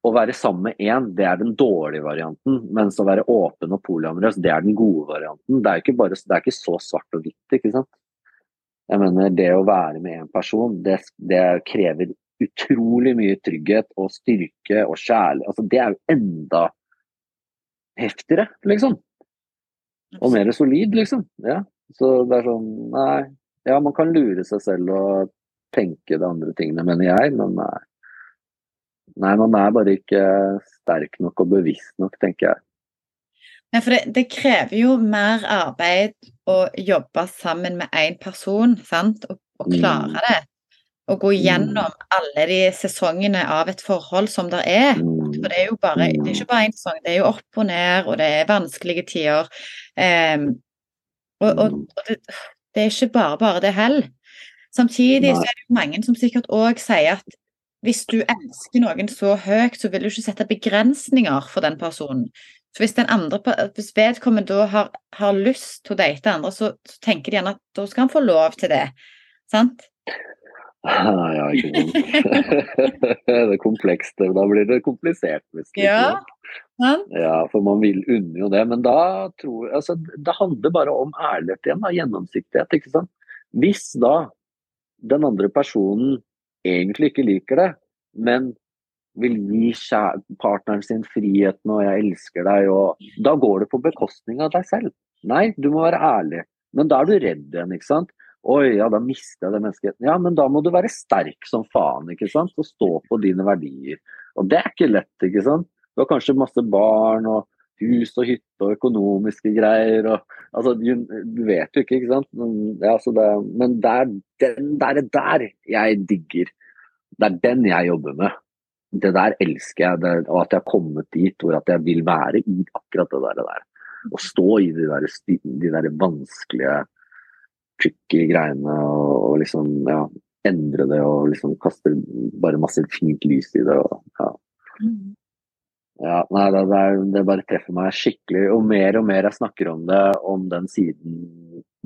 å være sammen med én, det er den dårlige varianten. Mens å være åpen og polyamorøs, det er den gode varianten. Det er ikke, bare, det er ikke så svart og hvitt, ikke sant. Jeg mener, det å være med en person, det, det krever utrolig mye trygghet og styrke og kjærlighet. Altså, det er jo enda heftigere, liksom. Og mer solid, liksom. Ja. Så det er sånn Nei. Ja, man kan lure seg selv og tenke de andre tingene, mener jeg, men nei. Nei, man er bare ikke sterk nok og bevisst nok, tenker jeg. Nei, for det, det, krever jo mer arbeid å jobbe sammen med én person, sant, og, og klare det. Å gå gjennom alle de sesongene av et forhold som det er. For det er jo bare, det er ikke bare én sesong, det er jo opp og ned, og det er vanskelige tider. Um, og, og, og det, det, er ikke bare bare det heller. Samtidig så er det jo mange som sikkert òg sier at hvis du elsker noen så høyt, så vil du ikke sette begrensninger for den personen. Så hvis, den andre, hvis vedkommende da har, har, lyst til å date andre, så, så, tenker de gjerne at da skal han få lov til det. Sant? Ja, ikke sant. det er komplekst. Da blir det komplisert. Hvis det ja. ja, for man vil unne jo det. Men da tror jeg altså, Det handler bare om ærlighet igjen, da, gjennomsiktighet. ikke sant? Hvis da den andre personen egentlig ikke liker det, men vil gi partneren sin friheten og 'jeg elsker deg', og da går det på bekostning av deg selv. Nei, du må være ærlig. Men da er du redd igjen, ikke sant. Oi, ja, da mister jeg det mennesket. Ja, men da må du være sterk som faen, ikke sant. Og stå på dine verdier. Og det er ikke lett, ikke sant. Du har kanskje masse barn og hus og hytte og økonomiske greier og Altså, du, du vet jo ikke, ikke sant. Men, ja, det, men det er den der, der jeg digger. Det er den jeg jobber med. Det der elsker jeg, det, og at jeg har kommet dit hvor at jeg vil være i akkurat det der. Det der. Å stå i de der, de der vanskelige, tricky greiene og, og, liksom ja, endre det og liksom kaste bare masse fint lys i det. Og, ja. Mm. Ja, nei, det, det, det, bare treffer meg skikkelig. Og mer og mer jeg snakker om det, om den siden,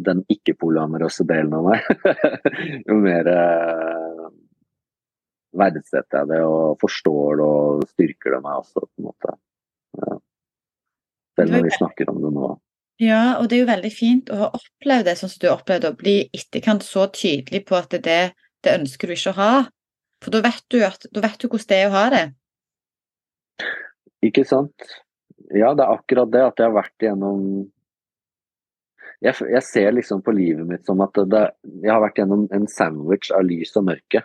den ikke-polyamorøse delen av meg, jo mer eh, verdsetter jeg det og forstår det og styrker det meg også, på en måte. Ja. Selv når vi snakker om det nå. Ja, og det er jo veldig fint å ha opplevd det sånn som du har opplevd å bli etterkant så tydelig på at det, det ønsker du ikke å ha. For da vet du, at, da vet du hvordan det er å ha det. Ikke sant. Ja, det er akkurat det at jeg har vært gjennom jeg, jeg, ser liksom på livet mitt som at det, jeg har vært gjennom en sandwich av lys og mørke.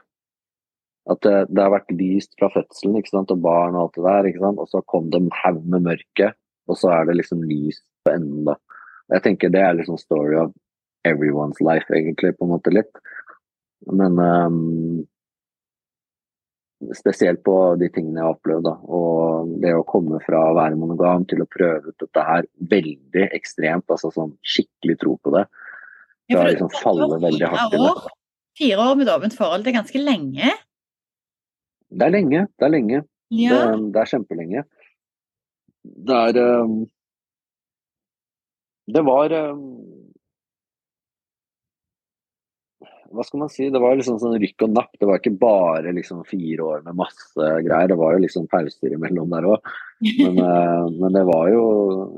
At det, det har vært lyst fra fødselen ikke sant? og barn og alt det der. ikke sant? Og så kom det en haug med mørke, og så er det liksom lys på enden. da. Jeg tenker Det er liksom story of everyone's life, egentlig, på en måte litt. Men um, Spesielt på de tingene jeg har opplevd. Da. Og det å komme fra å være monogam til å prøve ut dette her veldig ekstremt, altså sånn skikkelig tro på det. Fra å liksom falle veldig hardt i det. Fire år med åpent forhold, det er ganske lenge? Det er lenge. Det er lenge. Ja. Det, det, er kjempelenge. Det er um, Det var um, hva skal man si, det var liksom sånn rykk og napp. Det var ikke bare liksom fire år med masse greier. Det var jo liksom pauser imellom der òg. Men, uh, men, det var jo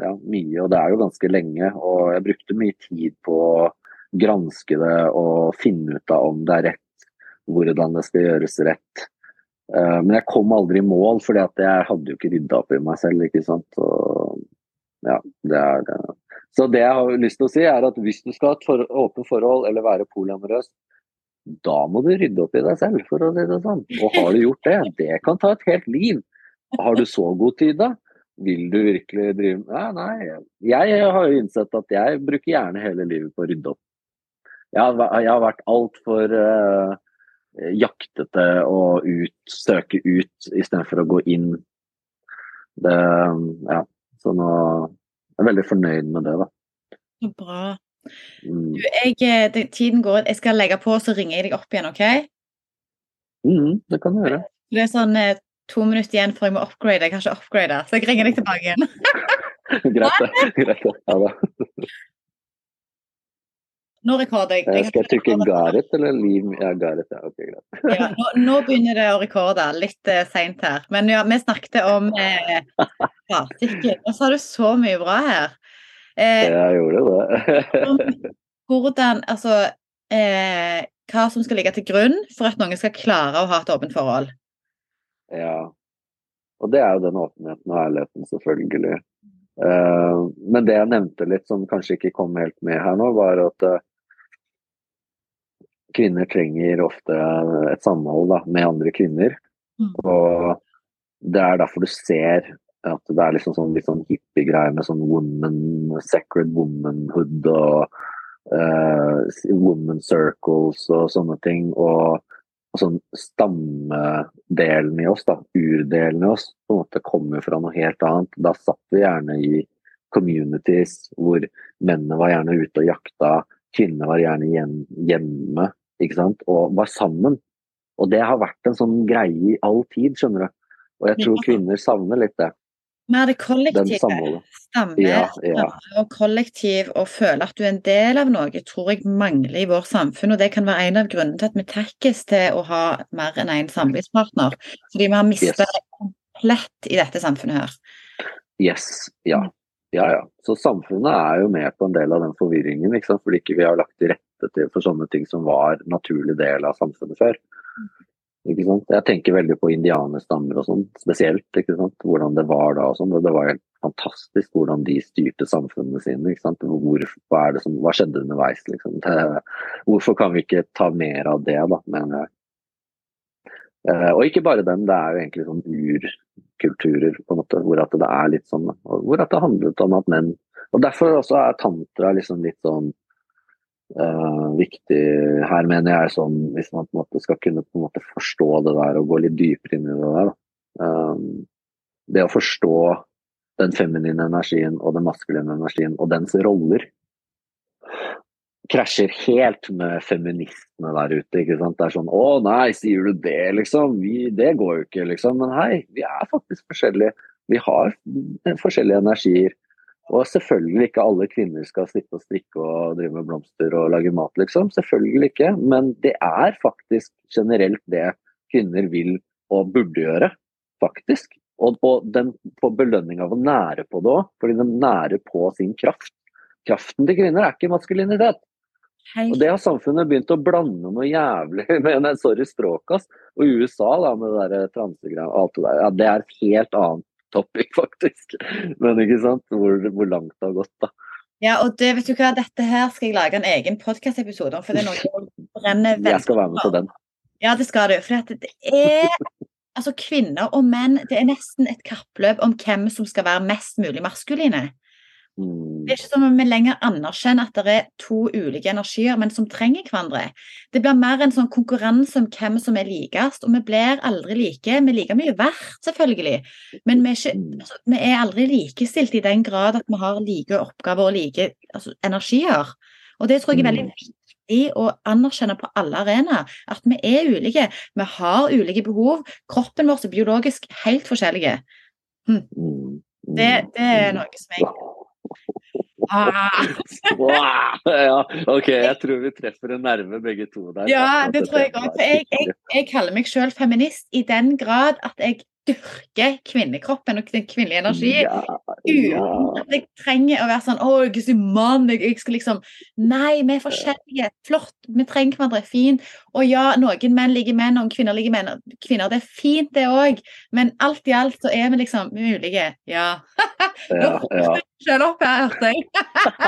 ja, mye, og det er jo ganske lenge. Og jeg brukte mye tid på å granske det og finne ut av om det er rett, hvordan det skal gjøres rett. Uh, men jeg kom aldri i mål, fordi jeg hadde jo ikke rydda opp i meg selv. ikke sant? Og, ja, det er det. Så det jeg har lyst til å si er at hvis du skal ha et for, åpent forhold eller være polyamorøs, da må du rydde opp i deg selv, for å si det sånn. Og har du gjort det, det kan ta et helt liv. Har du så god tid, da? Vil du virkelig drive Nei, nei. Jeg har jo innsett at jeg bruker gjerne hele livet på å rydde opp. Jeg har, jeg har vært altfor uh, jaktete og ut, søke ut istedenfor å gå inn. Det, ja, så nå er veldig fornøyd med det, da. Så bra. Mm. Du, jeg, eh, tiden går. Jeg skal legge på, så ringer jeg deg opp igjen, OK? Mm, det kan du gjøre. Det er sånn eh, to minutter igjen før jeg må upgrade. Jeg kan ikke upgrade, så jeg ringer deg tilbake igjen. Greit, det. Greit, det. Ja da. Nå rekorder jeg. jeg skal jeg trykke Gareth eller Liv? Ja, Gareth, ja. Ok, greit. ja, nå, nå, begynner det å rekorde, litt eh, seint her. Men ja, vi snakket om eh, farsikker, og så har du så mye bra her. Eh, jeg gjorde det. hvordan, altså eh, Hva som skal ligge til grunn for at noen skal klare å ha et åpent forhold? Ja. Og det er jo den åpenheten og ærligheten, selvfølgelig. Uh, men det jeg nevnte litt, som kanskje ikke kom helt med her nå, var at uh, kvinner trenger ofte et samhold da, med andre kvinner. Mm. Og det er derfor du ser at det er liksom sånn, litt sånn hippie-greier med sånn woman, sacred womanhood og uh, woman circles og sånne ting. Og, og sånn stammedelen i oss, da, urdelen i oss, på en måte kommer fra noe helt annet. Da satt vi gjerne i communities hvor mennene var gjerne ute og jakta, kvinnene var gjerne hjemme? Og var sammen. Og det har vært en sånn greie i all tid, skjønner du. Og jeg tror kvinner savner litt det. Mer det kollektive. Stamme ja, ja. og kollektiv og føle at du er en del av noe, tror jeg mangler i vårt samfunn. Og det kan være en av grunnene til at vi tekkes til å ha mer enn én en samlivspartner. Fordi vi har mista yes. det komplett i dette samfunnet her. Yes. Ja. Ja, ja. Så samfunnet er jo med på en del av den forvirringen, ikke sant? fordi ikke vi har lagt til rette støtte for sånne ting som var naturlig del av samfunnet før. Ikke sant? Jeg tenker veldig på indianerstammer og sånn, spesielt. ikke sant? Hvordan det var da og sånn. Det var helt fantastisk hvordan de styrte samfunnene sine. ikke sant? Hvor, hva, som, hva, skjedde underveis, liksom? Hvorfor kan vi ikke ta mer av det, da, mener jeg. Uh, og ikke bare dem, det er jo egentlig sånn urkulturer, på en måte, hvor at det er litt sånn. Hvor at det handlet om at menn Og derfor også er tantra liksom litt sånn uh, viktig her, mener jeg, sånn, hvis man på en måte skal kunne på en måte forstå det der og gå litt dypere inn i det der. Um, det å forstå den feminine energien og den maskuline energien og dens roller krasjer helt med feministene der ute. ikke sant? Det er sånn 'Å nei, sier du det, liksom? Vi, det går jo ikke', liksom. Men hei, vi er faktisk forskjellige. Vi har forskjellige energier. Og selvfølgelig ikke alle kvinner skal sitte og strikke og drive med blomster og lage mat, liksom. Selvfølgelig ikke. Men det er faktisk generelt det kvinner vil og burde gjøre, faktisk. Og, og den får belønning av å nære på det òg, fordi de nærer på sin kraft. Kraften til kvinner er ikke maskulinitet. Og det har samfunnet begynt å blande noe jævlig med. Nei, sorry språket, ass. Og USA da, med det der transegreiene. Ja, det er et helt annet topic, faktisk. Men ikke sant, hvor, hvor langt det har gått, da. Ja, og det, vet du hva, dette her skal jeg lage en egen podkastepisode om, for det er noe som brenner veldig Jeg skal være med på den. Ja, det skal du. For det er Altså, kvinner og menn, det er nesten et kappløp om hvem som skal være mest mulig maskuline. Mm. Det er ikke som om vi lenger anerkjenner at det er to ulike energier, men som trenger hverandre. Det blir mer en sånn konkurranse om hvem som er likest, og vi blir aldri like. Vi er like mye verdt, selvfølgelig, men vi er, ikke, Mm. altså, vi er aldri likestilt i den grad at vi har like oppgaver og like altså, energier. Og det tror jeg er veldig Mm. viktig å anerkjenne på alle arenaer. At vi er ulike. Vi har ulike behov. Kroppen vår er biologisk helt forskjellige. Mm. Det, det er noe som jeg ah. Wow. Ja, OK, jeg tror vi treffer en nerve begge to der. Ja, det tror jeg òg. Jeg, jeg, jeg kaller meg selv feminist i den grad at jeg dyrker kvinnekroppen og den kvinnelige energien Ja, Uten ja. at jeg trenger å være sånn Å, jeg er så mann. Jeg, jeg skal liksom Nei, vi er forskjellige. Flott. Vi trenger hverandre. Fint. Og ja, noen menn liker menn, og kvinner liker menn. Kvinner, det er fint, det òg. Men alt i alt så er vi liksom mulige. Ja. ja, ja. Selv opp her, hørte jeg.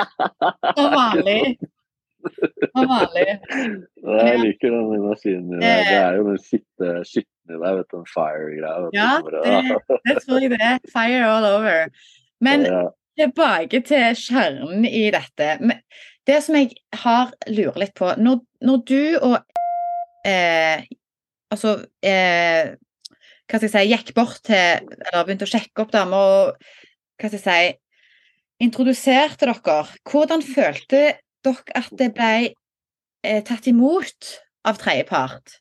Som vanlig. Som vanlig. Jeg liker den energien din. Det er jo den skitne der, vet du. Den fire-greia. Ja, det, det tror jeg det er. Fire all over. Men ja. tilbake til kjernen i dette. Det som jeg har lurer litt på Når, når du og eh, Altså eh, Hva skal jeg si Gikk bort til Eller begynte å sjekke opp damer og Hva skal jeg si Introduserte dere. Hvordan følte dere at det ble eh, tatt imot av tredjepart?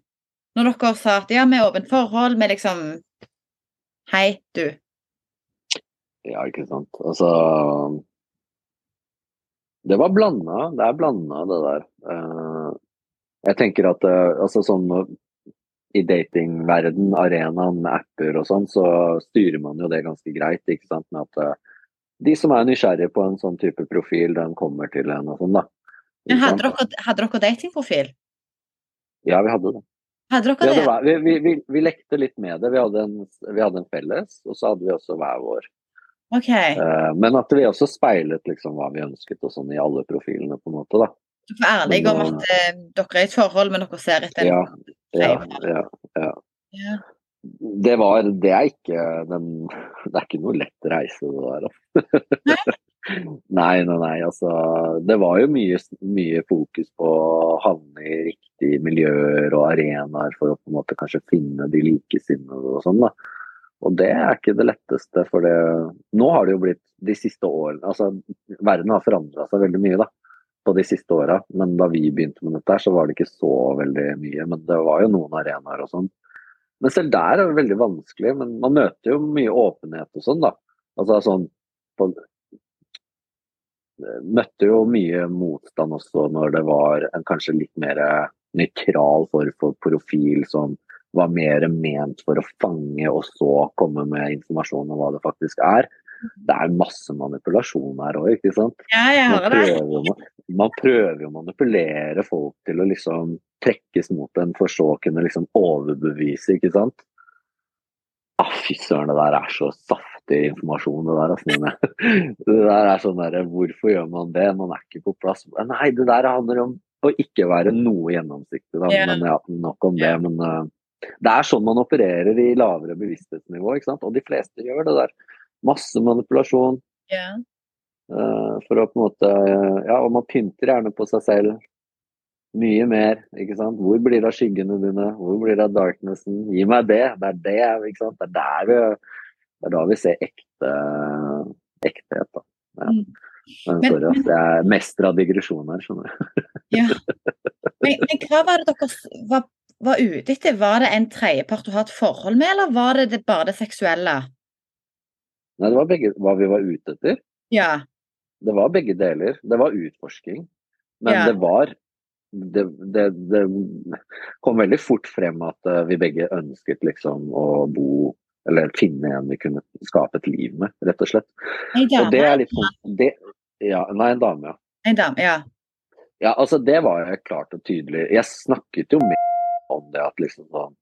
Når dere sa at ja, vi er åpent forhold, vi liksom Hei, du. ja, ikke sant. Altså Det var blanda. Det er blanda, det der. Eh, jeg tenker at eh, altså sånn i datingverden, arenaen med apper og sånn, så styrer man jo det ganske greit. ikke sant, med at eh, De som er nysgjerrige på en sånn type profil, den kommer til en og sånn, da. Men hadde dere, hadde dere datingprofil? Ja, vi hadde det. Hadde dere det? vi, vi, vi, vi lekte litt med det. Vi hadde, en, vi hadde en felles, og så hadde vi også hver vår. OK. Eh, men at vi også speilet liksom hva vi ønsket og sånn i alle profilene, på en måte. da. Dere var ærlig om at eh, dere er i et forhold, men dere ser etter en ja, ja. ja. Ja. Det var Det er ikke den Det er ikke noe lett reise, det der. da. Nei, nei, nei. Altså, det var jo mye, mye fokus på å havne i riktige miljøer og arenaer for å på en måte kanskje finne de likesinnede og sånn. da. Og det er ikke det letteste, for det Nå har det jo blitt de siste årene Altså, verden har forandra seg veldig mye, da. På de siste åra. Men da vi begynte med dette, så var det ikke så veldig mye. Men det var jo noen arenaer og sånn. Men selv der er det veldig vanskelig. Men man møter jo mye åpenhet og sånn, da. Altså sånn på, Møtte jo mye motstand også når det var en kanskje litt mer nøytral form for profil som var mer ment for å fange og så komme med informasjon om hva det faktisk er. Det er masse manipulasjon her òg, ikke sant. Ja, jeg Man hører det. prøver, man prøver jo å manipulere folk til å liksom trekkes mot en, for så å kunne liksom overbevise, ikke sant. Ah, fy søren, det der er så saftig informasjon, det der. Altså, det der er sånn derre Hvorfor gjør man det? Man er ikke på plass. Nei, det der handler om å ikke være noe gjennomsiktig, da. Yeah. Men ja, nok om det. Men uh, det er sånn man opererer i lavere bevissthetsnivå, ikke sant. Og de fleste gjør det der. Masse manipulasjon. Ja. Uh, for å på en måte Ja, og man pynter gjerne på seg selv. Mye mer, ikke sant. Hvor blir det av skyggene dine? Hvor blir det av darknessen? Gi meg det. Det er det, ikke sant. Det er der vi Det er da vi ser ekte ekthet, da. Ja. Mm. Men Men- sorry, ass. Jeg er mester av digresjon her, skjønner du. ja. Men, men hva var det dere var, var ute etter? Var det en tredjepart du har et forhold med, eller var det, det bare det seksuelle? Nei, det var begge hva vi var ute etter. Ja. Det var begge deler. Det var utforsking. Men Ja. det var det, det, det kom veldig fort frem at eh, vi begge ønsket liksom å bo eller finne en vi kunne skape et liv med, rett og slett. En Og det dame? er litt sånn det, ja, Nei, en dame, ja. En dame, ja. Ja, altså det var jo klart og tydelig. Jeg snakket jo med om det at liksom sånn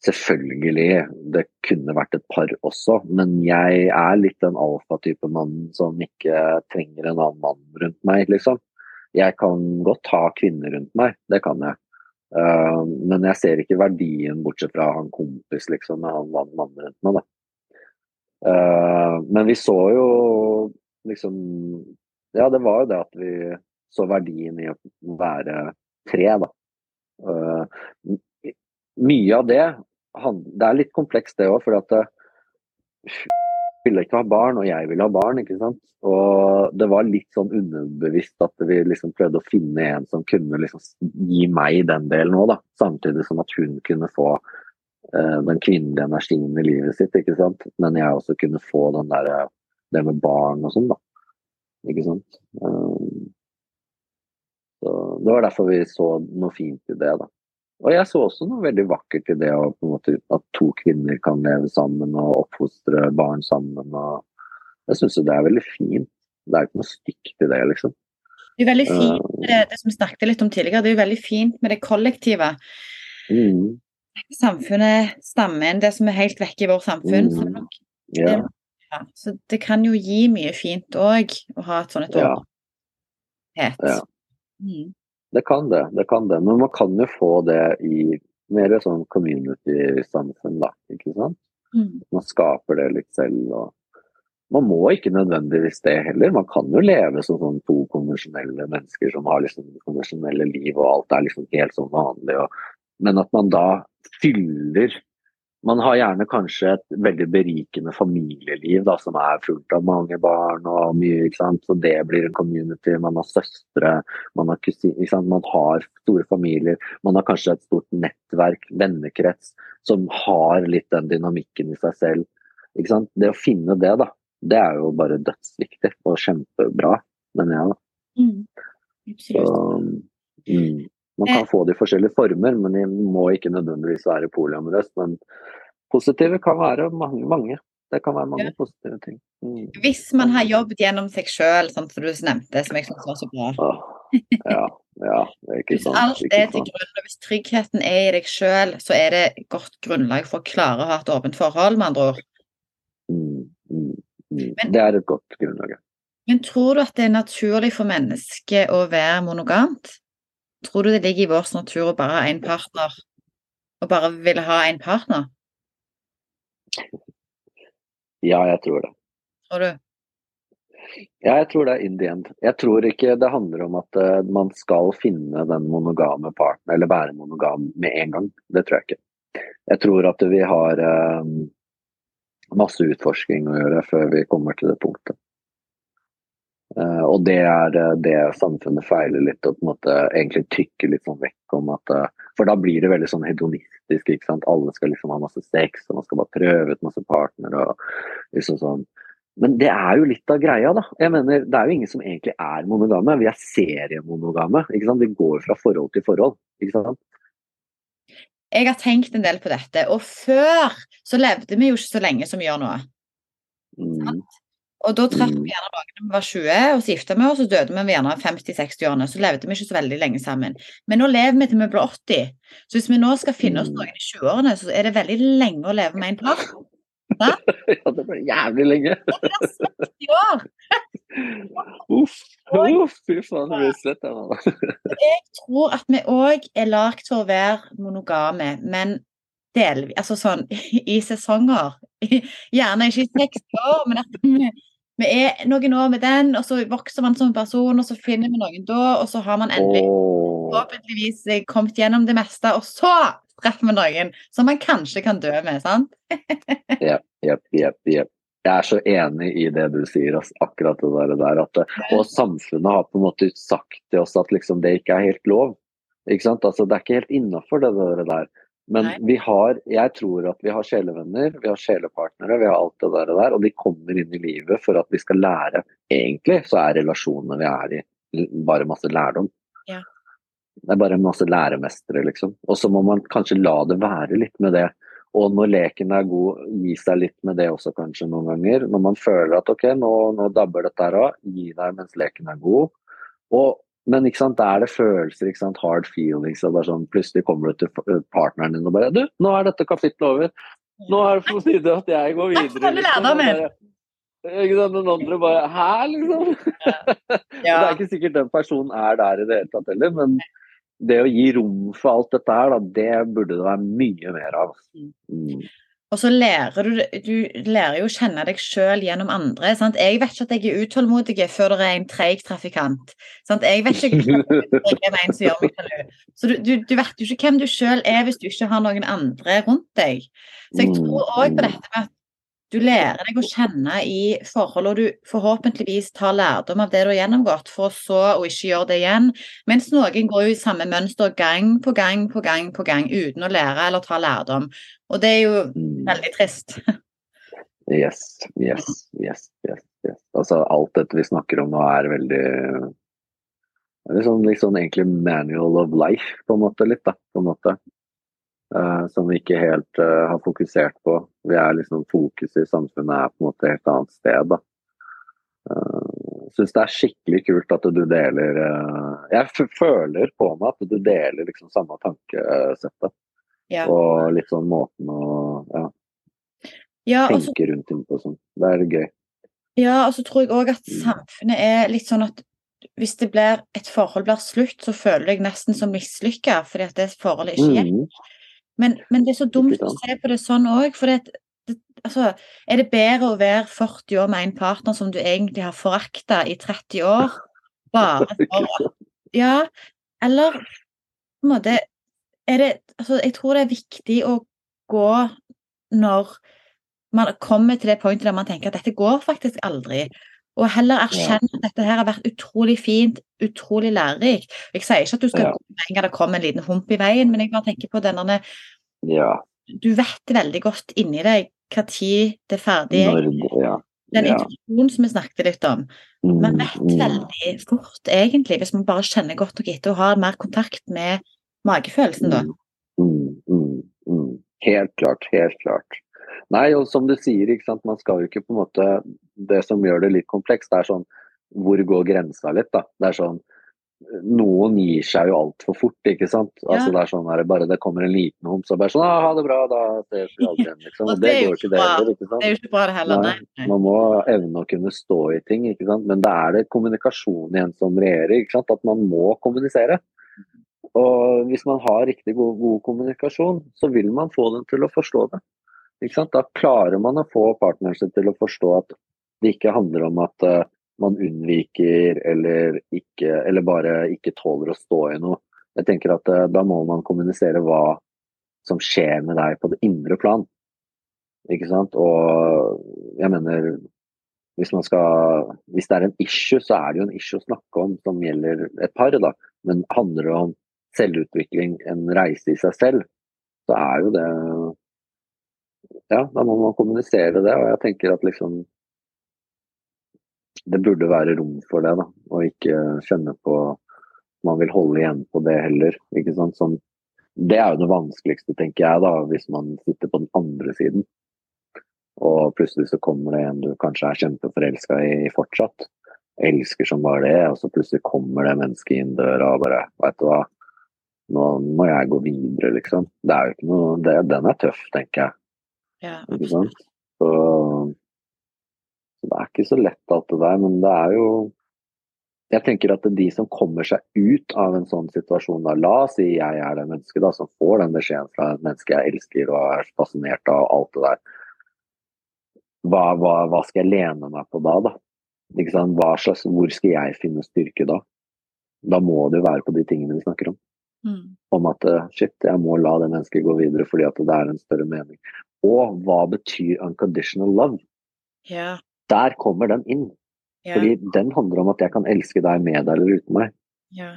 Selvfølgelig, det kunne vært et par også, men jeg er litt den alfatype mannen som ikke trenger en annen mann rundt meg, liksom. Jeg kan godt ha kvinner rundt meg, det kan jeg. Uh, men jeg ser ikke verdien, bortsett fra han kompis, liksom, med han mannen rundt meg, da. Uh, men vi så jo liksom Ja, det var jo det at vi så verdien i å være tre, da. Uh, mye av det Det er litt komplekst, det òg, for at hun ville ikke ha barn, og jeg ville ha barn, ikke sant. Og det var litt sånn underbevisst at vi liksom prøvde å finne en som kunne liksom gi meg den delen òg, da. Samtidig som at hun kunne få eh, den kvinnelige energien i livet sitt, ikke sant. Men jeg også kunne få den der, eh, det med barn og sånn, da. Ikke sant. Så det var derfor vi så noe fint i det, da. Og jeg så også noe veldig vakkert i det å, måte, at to kvinner kan leve sammen og oppfostre barn sammen. og Jeg syns jo det er veldig fint. Det er ikke noe stygt i det, liksom. Det er veldig Uh, fint, det, det som vi snakket litt om tidligere, det er jo veldig fint med det kollektive. Mm, Samfunnet stammer inn det som er helt vekke i vårt samfunn. Så, det, yeah. ja, ja, så det kan jo gi mye fint òg, å ha et sånt et Ja. åpenhet. Ja. Mm. Det kan det. Det kan det. Men man kan jo få det i mer sånn community-samfunn, da. Ikke sant? Mm. Man skaper det litt selv. og Man må ikke nødvendigvis det heller. Man kan jo leve som sånn to konvensjonelle mennesker som har liksom konvensjonelle liv, og alt er liksom helt sånn vanlig. Og, men at man da fyller Man har gjerne kanskje et veldig berikende familieliv da, som er fullt av mange barn og mye, ikke sant. Så det blir en community. Man har søstre, man har kusiner, ikke sant. Man har store familier. Man har kanskje et stort nettverk, vennekrets, som har litt den dynamikken i seg selv. Ikke sant? Det å finne det, da, det er jo bare dødsviktig og kjempebra, mener jeg. da. Mm. Så, Absolutt. mm, man kan få det i forskjellige former, men de må ikke nødvendigvis være polyamorøst. Men positive kan være mange. mange. Det kan være mange Ja. positive ting. Mm. Hvis man har jobbet gjennom seg sjøl, sånn som du nevnte, som jeg syns var så bra. Ja, ja, det er ikke Hvis sant. alt ikke er til grunn, og hvis tryggheten er i deg sjøl, så er det godt grunnlag for å klare å ha et åpent forhold, med andre ord. Mm, mm, mm. Men- Det er et godt grunnlag. Men tror du at det er naturlig for mennesket å være monogamt? Tror du det ligger i vår natur å bare ha én partner, og bare ville ha én partner? Ja, jeg tror det. Tror du? Ja, jeg tror det er in the end. Jeg tror ikke det handler om at uh, man skal finne den monogame partner, eller være monogam med en gang. Det tror jeg ikke. Jeg tror at vi har uh, masse utforsking å gjøre før vi kommer til det punktet. Eh, og det er eh, det samfunnet feiler litt, og på en måte egentlig tykker litt sånn vekk om at eh, For da blir det veldig sånn hedonistisk, ikke sant. Alle skal liksom ha masse sex, og man skal bare prøve ut masse partnere og liksom sånn. Men det er jo litt av greia, da. Jeg mener, Det er jo ingen som egentlig er monogame. Vi er seriemonogame. ikke sant? Vi går fra forhold til forhold. ikke sant? Jeg har tenkt en del på dette, og før så levde vi jo ikke så lenge som vi gjør nå. Mm. Og da traff Mm. vi gjerne noen da vi var 20, og så gifta vi oss, og så døde vi gjerne 50-60-årene. Så levde vi ikke så veldig lenge sammen. Men nå lever vi til vi blir 80. Så hvis vi nå skal finne oss Mm. noen i 20-årene, så er det veldig lenge å leve med en par. Ja, det ble jævlig lenge. I år. Uff, uff, fy faen, det blir slett nå. Jeg tror at vi òg er lagd for å være monogame, men delvis Altså sånn i sesonger. Gjerne ikke i 60 år, men at vi, vi er noen år med den, og så vokser man som person, og så finner vi noen da, og så har man endelig forhåpentligvis eh, kommet gjennom det meste, og så treffer vi noen som man kanskje kan dø med, sant? Jepp, jepp, jepp. jepp. Jeg er så enig i det du sier, altså, akkurat det der at, og samfunnet har på en måte sagt til oss at liksom, det ikke er helt lov. Ikke sant? Altså, det er ikke helt innafor det det der. Men Nei. vi har, jeg tror at vi har sjelevenner, vi har sjelepartnere, vi har alt det der, og der. Og de kommer inn i livet for at vi skal lære. Egentlig så er relasjonene vi er i, bare masse lærdom. Ja. Det er bare masse læremestere, liksom. Og så må man kanskje la det være litt med det. Og når leken er god, gi seg litt med det også kanskje noen ganger. Når man føler at ok, nå, nå dabber dette her av, gi deg mens leken er god. Og, men ikke sant, da er det følelser, ikke sant, hard feelings. Og bare sånn, plutselig kommer du til partneren din og bare Du, nå er dette kapittelet over. Nå er det på tide at jeg går videre. bare- Ikke sant, Den andre bare Hæ, liksom? Det er ikke sikkert den personen er der i det hele tatt heller, men det å gi rom for alt dette her, da, det burde det være mye mer av. Mm. Og så lærer du Du lærer jo å kjenne deg sjøl gjennom andre. Sant? Jeg vet ikke at jeg er utålmodig før det er en treig trafikant. Sant? Jeg vet ikke er en som gjør meg sjalu. Så du, du, du vet jo ikke hvem du sjøl er hvis du ikke har noen andre rundt deg. Så jeg tror òg på dette med at du lærer deg å kjenne i forhold, og du forhåpentligvis tar lærdom av det du har gjennomgått, for så å ikke gjøre det igjen. Mens noen går jo i samme mønster gang på gang på gang på gang uten å lære eller ta lærdom. Og det er jo Mm. veldig trist. Yes, yes, yes, yes, yes. Altså, alt dette vi snakker om nå er veldig det er liksom, liksom egentlig manual of life, på en måte, litt, da. På en måte. Eh, som vi ikke helt eh, har fokusert på. Vi er liksom Fokuset i samfunnet er på en måte et helt annet sted, da. Uh, Syns det er skikkelig kult at du deler uh, Jeg føler på meg at du deler liksom samme tankesettet. Ja. Og litt sånn måten å ja, Ja, tenke så rundt ting på sånn. Det er gøy. Ja, og så tror jeg òg at Mm. samfunnet er litt sånn at hvis det blir, et forhold blir slutt, så føler du deg nesten som mislykka fordi at det forholdet ikke gikk. Mm. Men, men det er så dumt å se på det sånn òg, for det, det, altså, er det bedre å være 40 år med en partner som du egentlig har forakta i 30 år, bare for Ja, eller på en måte er det Altså, jeg tror det er viktig å gå når man kommer til det punktet der man tenker at dette går faktisk aldri. Og heller erkjenne at dette her har vært utrolig fint, utrolig lærerikt. Jeg sier ikke at du skal Ja. gå med en det kommer en liten hump i veien, men jeg bare tenker på denne Ja. Du vet veldig godt inni deg hva tid det er ferdig. Når, ja. Den ja. intuisjonen som vi snakket litt om. Man Mm, vet mm. veldig fort, egentlig, hvis man bare kjenner godt nok etter og har mer kontakt med magefølelsen, da. Mm, mm, mm. Helt klart, helt klart. Nei, og som du sier, man skal jo ikke på en måte Det som gjør det litt komplekst, det er sånn Hvor går grensa litt, da? Det er sånn Noen gir seg jo altfor fort, ikke sant. Altså Det er sånn der, bare det kommer en liten hund, så bare sånn ah, 'Ha det bra, da ses vi aldri igjen', liksom. Det det går ikke, det heller, ikke sant. Det er jo ikke bra det heller, Nei, nei. nei. Man må evne å kunne stå i ting, ikke sant. Men da er det kommunikasjon igjen som regjerer, ikke sant. At man må kommunisere. Og hvis man har riktig god, god kommunikasjon, så vil man få dem til å forstå det. Da klarer man å få partneren sin til å forstå at det ikke handler om at eh, man unnviker eller, ikke, eller bare ikke tåler å stå i noe. Jeg tenker at eh, Da må man kommunisere hva som skjer med deg på det indre plan. Ikke sant? Og jeg mener hvis, man skal, hvis det er en issue, så er det jo en issue å snakke om som gjelder et par. da. Men handler det om selvutvikling, en reise i seg selv, så er jo det Ja, da må man kommunisere det. Og jeg tenker at liksom Det burde være rom for det, da. Og ikke kjenne på man vil holde igjen på det heller. ikke sant? Sånn, det er jo det vanskeligste, tenker jeg, da, hvis man sitter på den andre siden. og plutselig så kommer det en du kanskje er kjempeforelska i fortsatt. Elsker som bare det, og så plutselig kommer det mennesket inn døra og bare Veit du hva, nå må jeg gå videre, liksom. Det er jo ikke noe det, Den er tøff, tenker jeg. Ja, Ikke sant? Så, så det er ikke så lett alt det der, men det er jo Jeg tenker at de som kommer seg ut av en sånn situasjon, da, la oss si jeg er det mennesket da, som får den beskjeden fra et menneske jeg elsker og er fascinert av alt det der. Hva, hva, hva skal jeg lene meg på da, da? Slags, hvor skal jeg finne styrke da? Da må det jo være på de tingene vi snakker om. Mm. Om at eh, shit, jeg må la det mennesket gå videre fordi at det er en større mening. Og hva betyr unconditional love? Ja. Der kommer den inn. Ja. Fordi den handler om at jeg kan elske deg med deg eller uten meg. ja.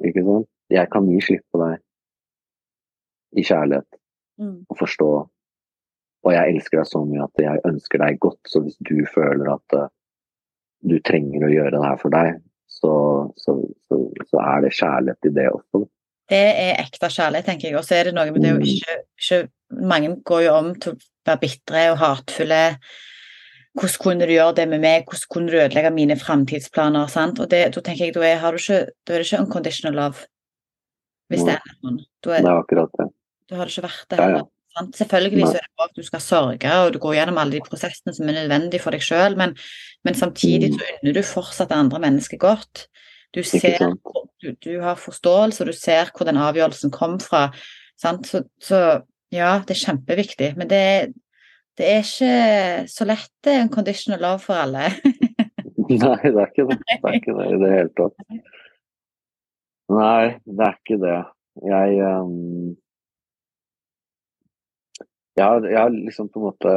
Ikke sant? Jeg kan gi slipp på deg i kjærlighet Mm. og forstå. Og jeg elsker deg så mye at jeg ønsker deg godt, så hvis du føler at eh, du trenger å gjøre det her for deg, så, så, så, så er det kjærlighet i det også. Det er ekte kjærlighet, tenker jeg. Og så er det noe med det å Mm. ikke, ikke Mange går jo om til å være bitre og hatefulle. Hvordan kunne du gjøre det med meg? Hvordan kunne du ødelegge mine framtidsplaner? Og det, da tenker jeg, da er, har du ikke, da er det ikke unconditional love. Hvis det er sånn. Da, er, Det er akkurat det. da har det ikke vært det Ja, ja. Sant? Selvfølgelig så er det at du skal sørge, og du går gjennom alle de prosessene som er nødvendige for deg sjøl, men, men samtidig Mm. så unner du fortsatt andre mennesket godt. Du ser du, du har forståelse, og du ser hvor den avgjørelsen kom fra. Sant? Så, så ja, det er kjempeviktig. Men det, det er ikke så lett det er en conditional love for alle. Nei, det er ikke det. Det er ikke det i det hele tatt. Nei, det er ikke det. Jeg um, jeg har, jeg har liksom på en måte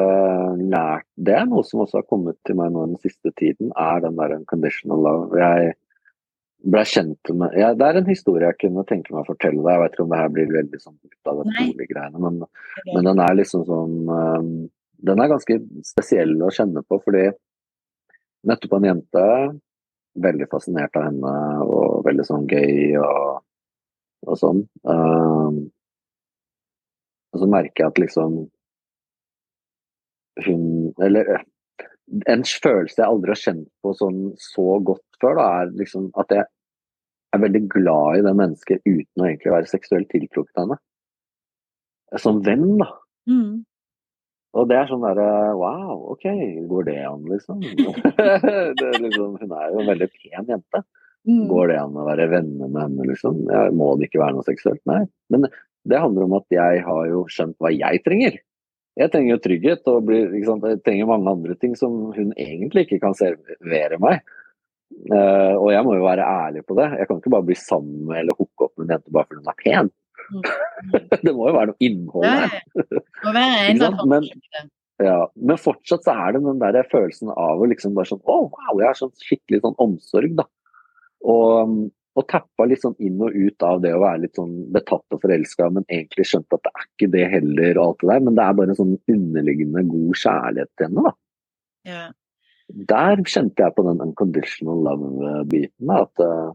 lært Det er noe som også har kommet til meg nå den siste tiden, er den der unconditional love. Jeg ble kjent med ja, Det er en historie jeg kunne tenke meg å fortelle deg. Jeg vet ikke om det her blir veldig sånn ut av det greiene, men, men den er liksom sånn ehm, Den er ganske spesiell å kjenne på, fordi nettopp en jente Veldig fascinert av henne og veldig sånn gøy og, og sånn. Ehm, og så merker jeg at liksom hun Eller en følelse jeg aldri har kjent på sånn så godt før, da, er liksom at jeg er veldig glad i det mennesket uten å egentlig være seksuelt tiltrukket av henne. Som venn, da. Mm. Og det er sånn derre Wow, OK, går det an, liksom? det er liksom hun er jo en veldig pen jente. Mm. Går det an å være venner med henne, liksom? Ja, må det ikke være noe seksuelt? Nei. Men det handler om at jeg har jo skjønt hva jeg trenger. Jeg trenger jo trygghet og blir, jeg trenger mange andre ting som hun egentlig ikke kan servere meg. Eh, og jeg må jo være ærlig på det. Jeg kan ikke bare bli sammen med eller hooke opp med en jente bare fordi hun er pen. Mm. det må jo være noe innhold der her. Men-. Ja, men fortsatt så er det den der følelsen av å liksom bare sånn Å, wow, jeg har sånn skikkelig sånn omsorg, da. Og, og tappa litt sånn inn og ut av det å være litt sånn betatt og forelska, men egentlig skjønt at det er ikke det heller, og alt det der. Men det er bare en sånn underliggende god kjærlighet til henne, da. Ja. Der kjente jeg på den unconditional love-biten. At eh,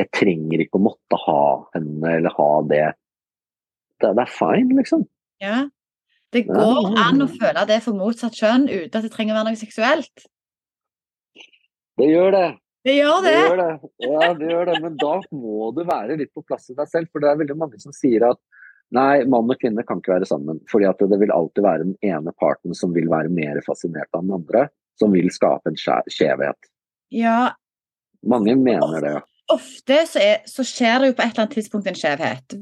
jeg trenger ikke å måtte ha henne eller ha det. Det, det er fine, liksom. ja. Det går an å føle det for motsatt kjønn uten at det trenger å være noe seksuelt. Det gjør det. Det gjør Det det. gjør det. Ja, det gjør det. Men da må du være litt på plass i deg selv. For det er veldig mange som sier at nei, mann og kvinne kan ikke være sammen. Fordi at det vil alltid være den ene parten som vil være mer fascinert av den andre. Som vil skape en skjevhet. Ja, Mange mener det. ofte så, er, så skjer det jo på et eller annet tidspunkt en skjevhet.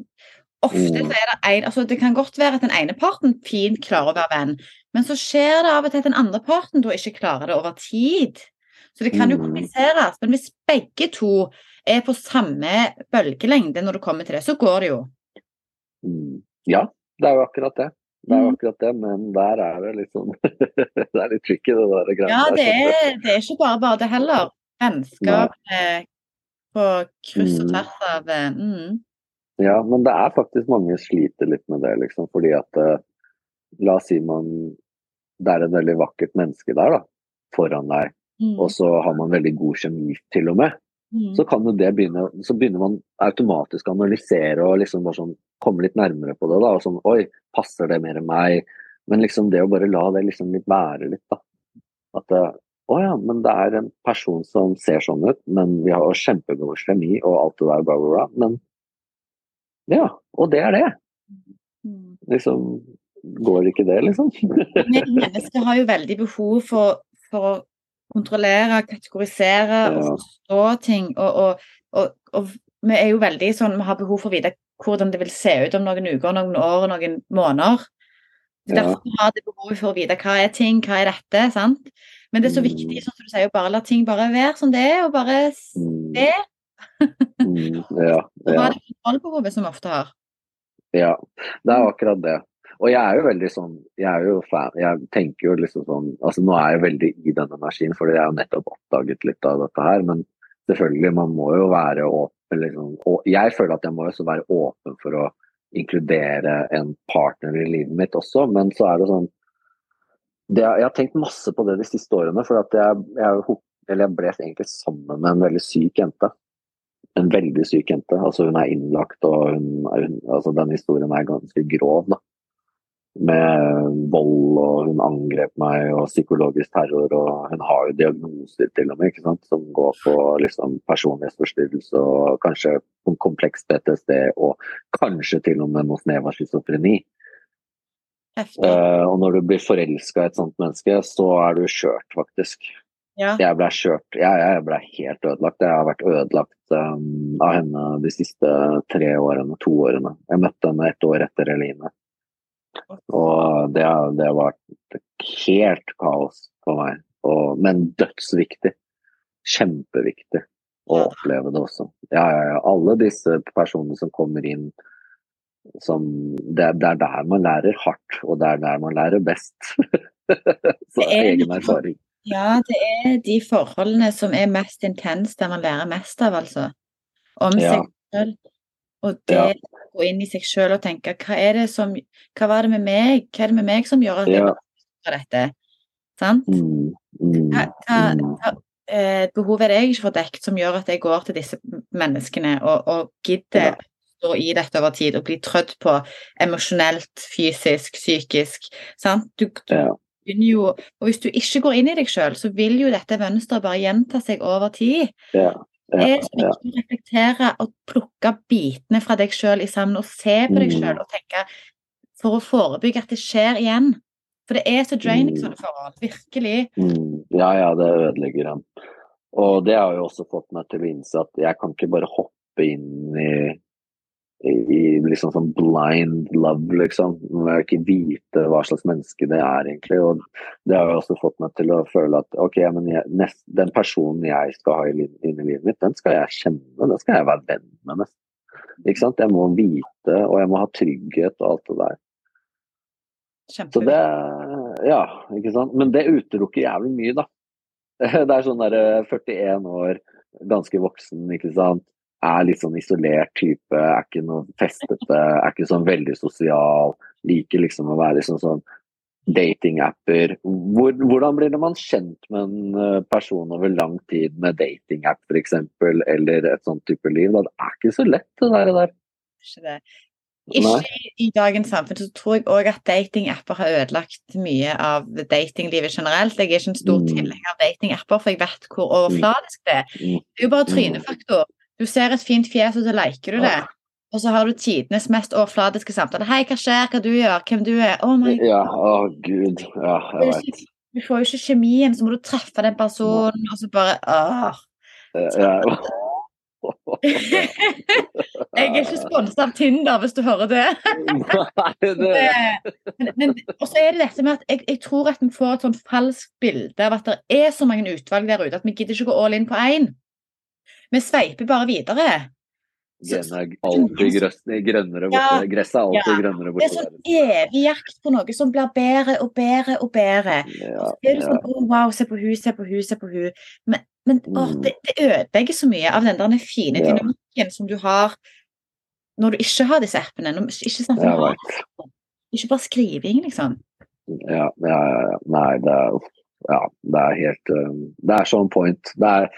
Ofte Mm. så er det en, altså Det kan godt være at den ene parten fint klarer å være venn, men så skjer det av og til at den andre parten da ikke klarer det over tid. Så det kan jo Mm. kompliseres. Men hvis begge to er på samme bølgelengde når det kommer til det, så går det jo. Mm. Ja, det er jo akkurat det. Det er jo Mm. akkurat det, men der er det litt sånn Det er litt tricky, det der greiene Ja, det er, det er ikke bare bare det heller. Vennskap eh, på kryss og Mm. tvers av eh, mm. Ja, men det er faktisk mange sliter litt med det, liksom. Fordi at eh, La oss si man Det er et veldig vakkert menneske der, da. Foran deg. Mm. Og så har man veldig god kjemi, til og med. Mm. Så kan jo det begynne Så begynner man automatisk å analysere og liksom bare sånn komme litt nærmere på det, da. Og sånn Oi, passer det mer enn meg? Men liksom det å bare la det liksom litt være litt, da. At å ja, men det er en person som ser sånn ut, men vi har kjempegod kjemi og alt det der, bla, bla, bla. Men ja, og det er det. Mm. Liksom, går ikke det, liksom? men mennesker har jo veldig behov for, for kontrollere, kategorisere og Ja. forstå ting. Og, og, og, og vi er jo veldig sånn, vi har behov for å vite hvordan det vil se ut om noen uker, noen år og noen måneder. Er Ja. Derfor har det behovet for å vite hva er ting, hva er dette. sant? Men det er så Mm. viktig sånn som du sier, å bare la ting bare være som det er, og bare Mm, se. mm, ja, Og ja. er det kontrollbehovet som vi ofte har. Ja, det er akkurat det. Og jeg er jo veldig sånn Jeg er jo fan Jeg tenker jo liksom sånn Altså nå er jeg veldig i den energien, fordi jeg har nettopp oppdaget litt av dette her. Men selvfølgelig, man må jo være åpen liksom. Og jeg føler at jeg må også være åpen for å inkludere en partner i livet mitt også, men så er det sånn det, Jeg har tenkt masse på det de siste årene, for at jeg, jeg, jeg ble egentlig sammen med en veldig syk jente en veldig syk jente. Altså hun er innlagt, og hun, hun, altså den historien er ganske grov. da. Med vold, og hun angrep meg, og psykologisk terror. Og hun har jo diagnoser til og med, ikke sant? som går på liksom, personlighetsforstyrrelse og kanskje kompleks PTSD, og kanskje til og med noe snev av schizofreni. Eh, og når du blir forelska i et sånt menneske, så er du skjørt, faktisk. Ja. Jeg ble skjørt. Jeg, jeg ble helt ødelagt. Jeg har vært ødelagt um, av henne de siste tre årene, to årene. Jeg møtte henne et år etter Eline. Og det, det var helt kaos for meg. Og, men dødsviktig. Kjempeviktig å oppleve det også. Ja, ja, ja. Alle disse personene som kommer inn som det, det er der man lærer hardt, og det er der man lærer best. Så Det er egen erfaring. Ja, det er de forholdene som er mest intense, der man lærer mest av, altså. Om seg selv. Og det Ja. å gå inn i seg selv og tenke hva er det som Hva var det med meg? Hva er det med meg som gjør at jeg Ja. gjør dette? Sant? Mm, mm, Hva, hva, mm. hva eh, behov er det jeg ikke får dekket som gjør at jeg går til disse menneskene og, og gidder Ja. stå i dette over tid og bli trødd på emosjonelt, fysisk, psykisk. Sant? Du, du Ja. begynner jo Og hvis du ikke går inn i deg sjøl, så vil jo dette mønsteret bare gjenta seg over tid. Ja, er så viktig å reflektere og plukke bitene fra deg sjøl sammen og se på deg Mm. sjøl og tenke For å forebygge at det skjer igjen. For det er så draining Mm. sånne forhold. Virkelig. Mm, ja, ja, det ødelegger han. Og det har jo også fått meg til å innse at jeg kan ikke bare hoppe inn i, i, liksom sånn blind love, liksom. Må ikke vite hva slags menneske det er, egentlig. Og det har jo også fått meg til å føle at ok, men jeg, nest, den personen jeg skal ha i inn i livet mitt, den skal jeg kjenne, den skal jeg være venn med, nesten. Ikke sant? Jeg må vite, og jeg må ha trygghet og alt det der. Så det Ja, ikke sant. Men det utelukker jævlig mye, da. Det er sånn derre 41 år, ganske voksen, ikke sant. Er litt sånn isolert type, er ikke noe festete, er ikke sånn veldig sosial. Liker liksom å være liksom sånn datingapper. Hvor, hvordan blir det man kjent med en eh, person over lang tid med datingapp f.eks., eller et sånt type liv? Det er ikke så lett, det der. der. Ikke det. Ikke i, i dagens samfunn så tror jeg òg at datingapper har ødelagt mye av datinglivet generelt. Jeg er ikke en stor Mm. tilhenger av datingapper, for jeg vet hvor overfladisk det er. Mm. Det er jo bare trynefaktor. Du ser et fint fjes, og så liker du det. Og så har du tidenes mest overfladiske samtale. 'Hei, hva skjer? Hva du gjør? Hvem du er?' Oh my Ja, å gud. Ja, jeg veit. Du får jo ikke kjemien, så må du treffe den personen, og så bare åh. Ja. Jeg er ikke sponset av Tinder, hvis du hører Det- Men, men og så er det dette med at jeg, jeg tror at vi får et sånn falskt bilde av at det er så mange utvalg der ute at vi gidder ikke gå all in på én. Vi sveiper bare videre. Grønne alltid grønne, grønnere borte. Ja, Gresset er alltid ja. grønnere Det er sånn evig jakt på noe som blir bedre og bedre og bedre. Ja, Så er du ja. sånn, «Å, wow, se på hun, se på hun, se på hun. Men, men åh, Mm. det, det ødelegger så mye av den der fine Ja. dynamikken som du har når du ikke har disse appene. Når, ikke snakk Jeg om vet. ikke bare skriving, liksom. Ja, ja, ja, ja. Nei, det er, ja, det er helt um, Det er sånn point. Det er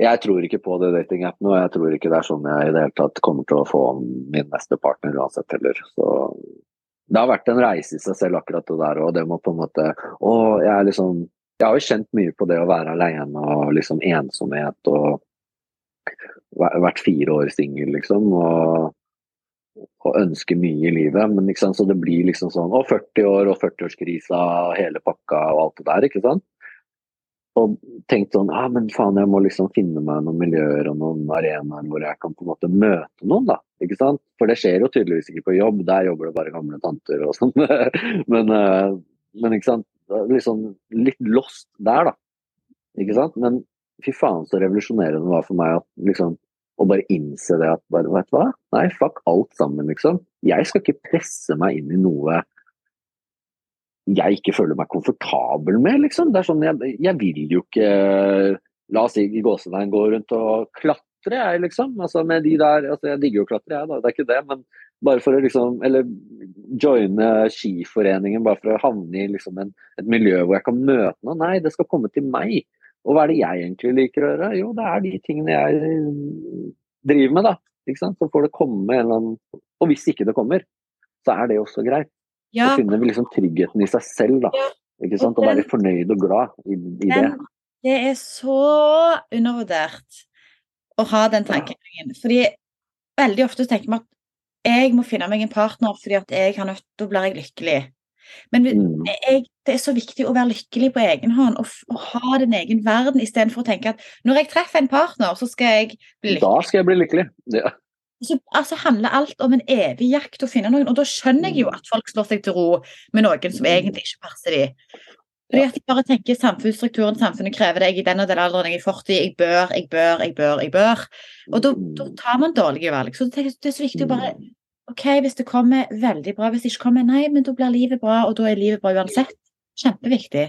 jeg tror ikke på det datingappene, og jeg tror ikke det er sånn jeg i det hele tatt kommer til å få min neste partner uansett heller. Så det har vært en reise i seg selv, akkurat det der. Og det må på en måte Å, jeg liksom Jeg har jo kjent mye på det å være alene og liksom ensomhet og vært fire år singel, liksom. Og, og ønsker mye i livet. Men så det blir liksom sånn Å, 40 år og 40-årskrisa, hele pakka og alt det der, ikke sant. Og tenkt sånn ah, men faen, jeg må liksom finne meg noen miljøer og noen arenaer hvor jeg kan på en måte møte noen, da. Ikke sant? For det skjer jo tydeligvis ikke på jobb, der jobber det bare gamle tanter og sånn. men, eh, men, ikke sant. Liksom litt lost der, da. Ikke sant. Men fy faen så revolusjonerende det var for meg at liksom å bare innse det at bare, vet du hva? Nei, fuck alt sammen, liksom. Jeg skal ikke presse meg inn i noe jeg ikke føler meg komfortabel med, liksom. Det er sånn, jeg, jeg vil jo ikke La oss si gåsetegn gå rundt og klatre, jeg, liksom. Altså med de der altså Jeg digger jo å klatre, jeg, da. Det er ikke det. Men bare for å liksom Eller joine skiforeningen bare for å havne i liksom en, et miljø hvor jeg kan møte noen. Nei, det skal komme til meg. Og hva er det jeg egentlig liker å gjøre? Jo, det er de tingene jeg driver med, da. Ikke sant? Så får det komme en eller annen Og hvis ikke det kommer, så er det også greit. Ja. finner finne liksom tryggheten i seg selv, da. Ikke sant? Å være fornøyd og glad i, i det. Det er så undervurdert å ha den tankegangen. Fordi veldig ofte tenker vi at jeg må finne meg en partner fordi at jeg har nødt, da blir jeg lykkelig. Men mm. jeg, det er så viktig å være lykkelig på egen hånd og, og ha din egen verden, istedenfor å tenke at når jeg treffer en partner, så skal jeg bli lykkelig. Da skal jeg bli lykkelig. Ja så altså, handler alt om en evig jakt å finne noen. Og da skjønner jeg jo at folk slår seg til ro med noen som egentlig ikke passer de. Fordi at de bare tenker samfunnsstrukturen, samfunnet krever det, jeg i den og den alderen, jeg er 40, jeg bør, jeg bør, jeg bør. jeg bør. Og da, da tar man dårlige valg. Så det er så viktig å bare OK, hvis det kommer, veldig bra. Hvis det ikke kommer, nei, men da blir livet bra, og da er livet bra uansett. Kjempeviktig.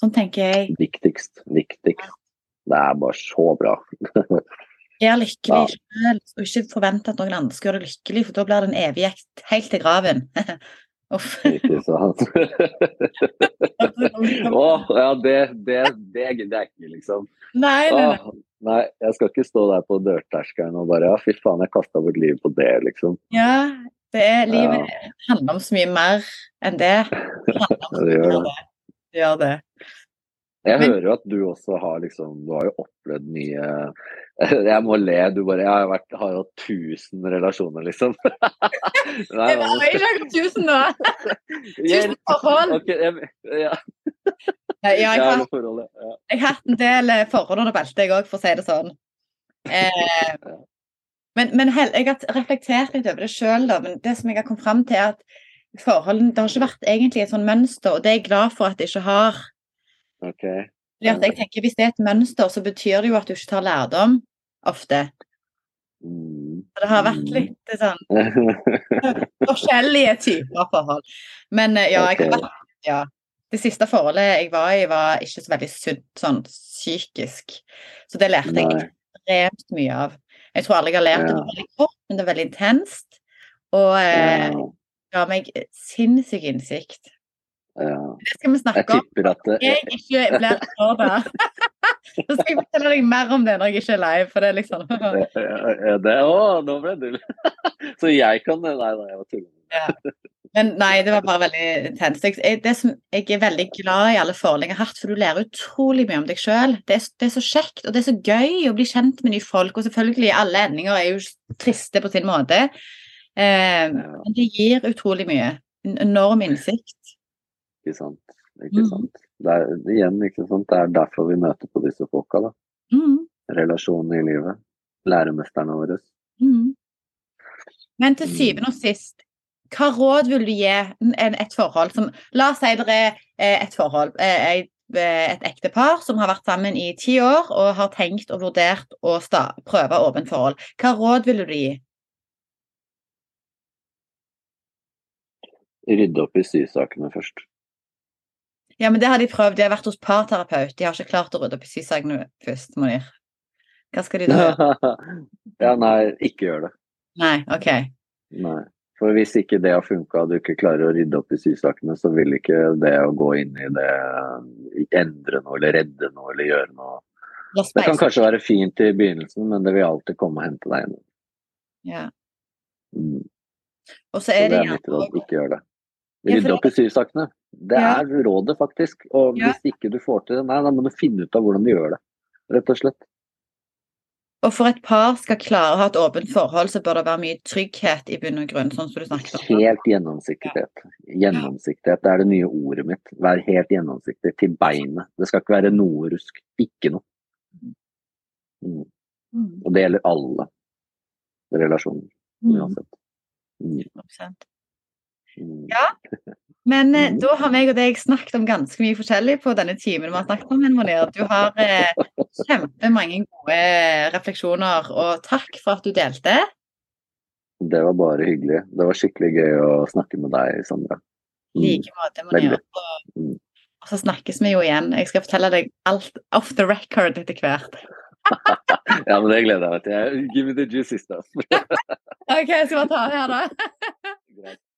Sånn tenker jeg. Viktigst. Viktigst. Det er bare så bra. Vær lykkelig ja. selv, og ikke forvente at noen andre skal gjøre deg lykkelig, for da blir det en evighet helt til graven. Uff. Ikke sant. Å, ja, det, det, det gidder jeg ikke, liksom. Nei, nei, nei. Åh, nei, jeg skal ikke stå der på dørterskelen og bare ja, fy faen, jeg kasta bort livet på det, liksom. Ja, det er, livet ja. handler om så mye mer enn det. Det, det gjør det. Det gjør det. Jeg Men, hører jo at du også har liksom Du har jo opplevd mye Jeg må le. Du bare Jeg har, vært, har jo tusen relasjoner, liksom. Nei, jeg har ikke hatt tusen nå. Tusen forhold. Okay, jeg, ja. ja, jeg, har, ja. jeg har hatt en del eh, forhold under beltet, jeg òg, for å si det sånn. Eh, men, men jeg har reflektert litt over det sjøl, men det som jeg har kommet fram til, er at forholdene Det har ikke vært egentlig et sånn mønster, og det er jeg glad for at det ikke har. Okay. jeg tenker Hvis det er et mønster, så betyr det jo at du ikke tar lærdom ofte. Mm. Det har vært litt sånn forskjellige typer forhold. Men eh, ja, jeg har vært ja. Det siste forholdet jeg var i, var ikke så veldig sunt sånn psykisk. Så det lærte jeg ekstremt mye av. Jeg tror aldri jeg har lært det veldig kort, men det er veldig intenst. Og eh, ga meg sinnssyk innsikt. Det skal vi snakke om. At jeg ikke blir det. Så skal jeg fortelle deg mer om det når jeg ikke er live, for det er liksom ja, det, Å, nå ble du Så jeg kan Nei, nei, jeg var tullende. Ja. Men nei, det var bare veldig intenst. Jeg, det som, jeg er veldig glad i alle forhold jeg har hatt, for du lærer utrolig mye om deg sjøl. Det, det, er så kjekt, og det er så gøy å bli kjent med nye folk. Og selvfølgelig, alle endinger er jo triste på sin måte. Eh, men det gir utrolig mye. En enorm innsikt. Ikke sant. Ikke mm. sant. Det er, igjen, ikke sant? det er derfor vi møter på disse folka. da. Mm. Relasjonene i livet. Læremesterne våre. Mm. Men til syvende og sist, hva råd vil du gi et forhold som La oss si dere er eh, et forhold, et, et ektepar som har vært sammen i ti år og har tenkt og vurdert å prøve åpent forhold. Hva råd vil du gi? Rydde opp i sysakene først. Ja, men det har de prøvd. De har vært hos parterapeut. De har ikke klart å rydde opp i sysakene først, Monir. Hva skal de da gjøre? ja, nei, ikke gjør det. Nei, ok. Nei. For hvis ikke det har funka og du ikke klarer å rydde opp i sysakene, så vil ikke det å gå inn i det endre noe eller redde noe eller gjøre noe Det kan kanskje være fint i begynnelsen, men det vil alltid komme og hente deg inn. Ja. Mm. Og så er så det, det er mitt råd, ikke gjør det. Rydde opp i sysakene. Det Ja. er rådet, faktisk. Og Ja. hvis ikke du får til det, nei, da må du finne ut av hvordan du gjør det. Rett og slett. Og for et par skal klare å ha et åpent forhold, så bør det være mye trygghet i bunn og grunn, sånn som du snakket om. Helt gjennomsiktighet. Gjennomsiktighet det er det nye ordet mitt. Vær helt gjennomsiktig til beinet. Det skal ikke være noe rusk. Ikke noe. Mm. Mm, Og det gjelder alle relasjoner. mm, Uansett. Mm. 100%. Mm. Ja. Men eh, Mhm. da har meg og deg snakket om ganske mye forskjellig på denne timen vi har snakket om. Monir. Du har eh, kjempemange gode refleksjoner, og takk for at du delte. Det var bare hyggelig. Det var skikkelig gøy å snakke med deg, Sandra. I Mm. like måte, Monir. Og, Mm. og så snakkes vi jo igjen. Jeg skal fortelle deg alt off the record etter hvert. Ja, men det gleder jeg meg til. Give me the juicy stuff. OK, skal bare ta det her, da.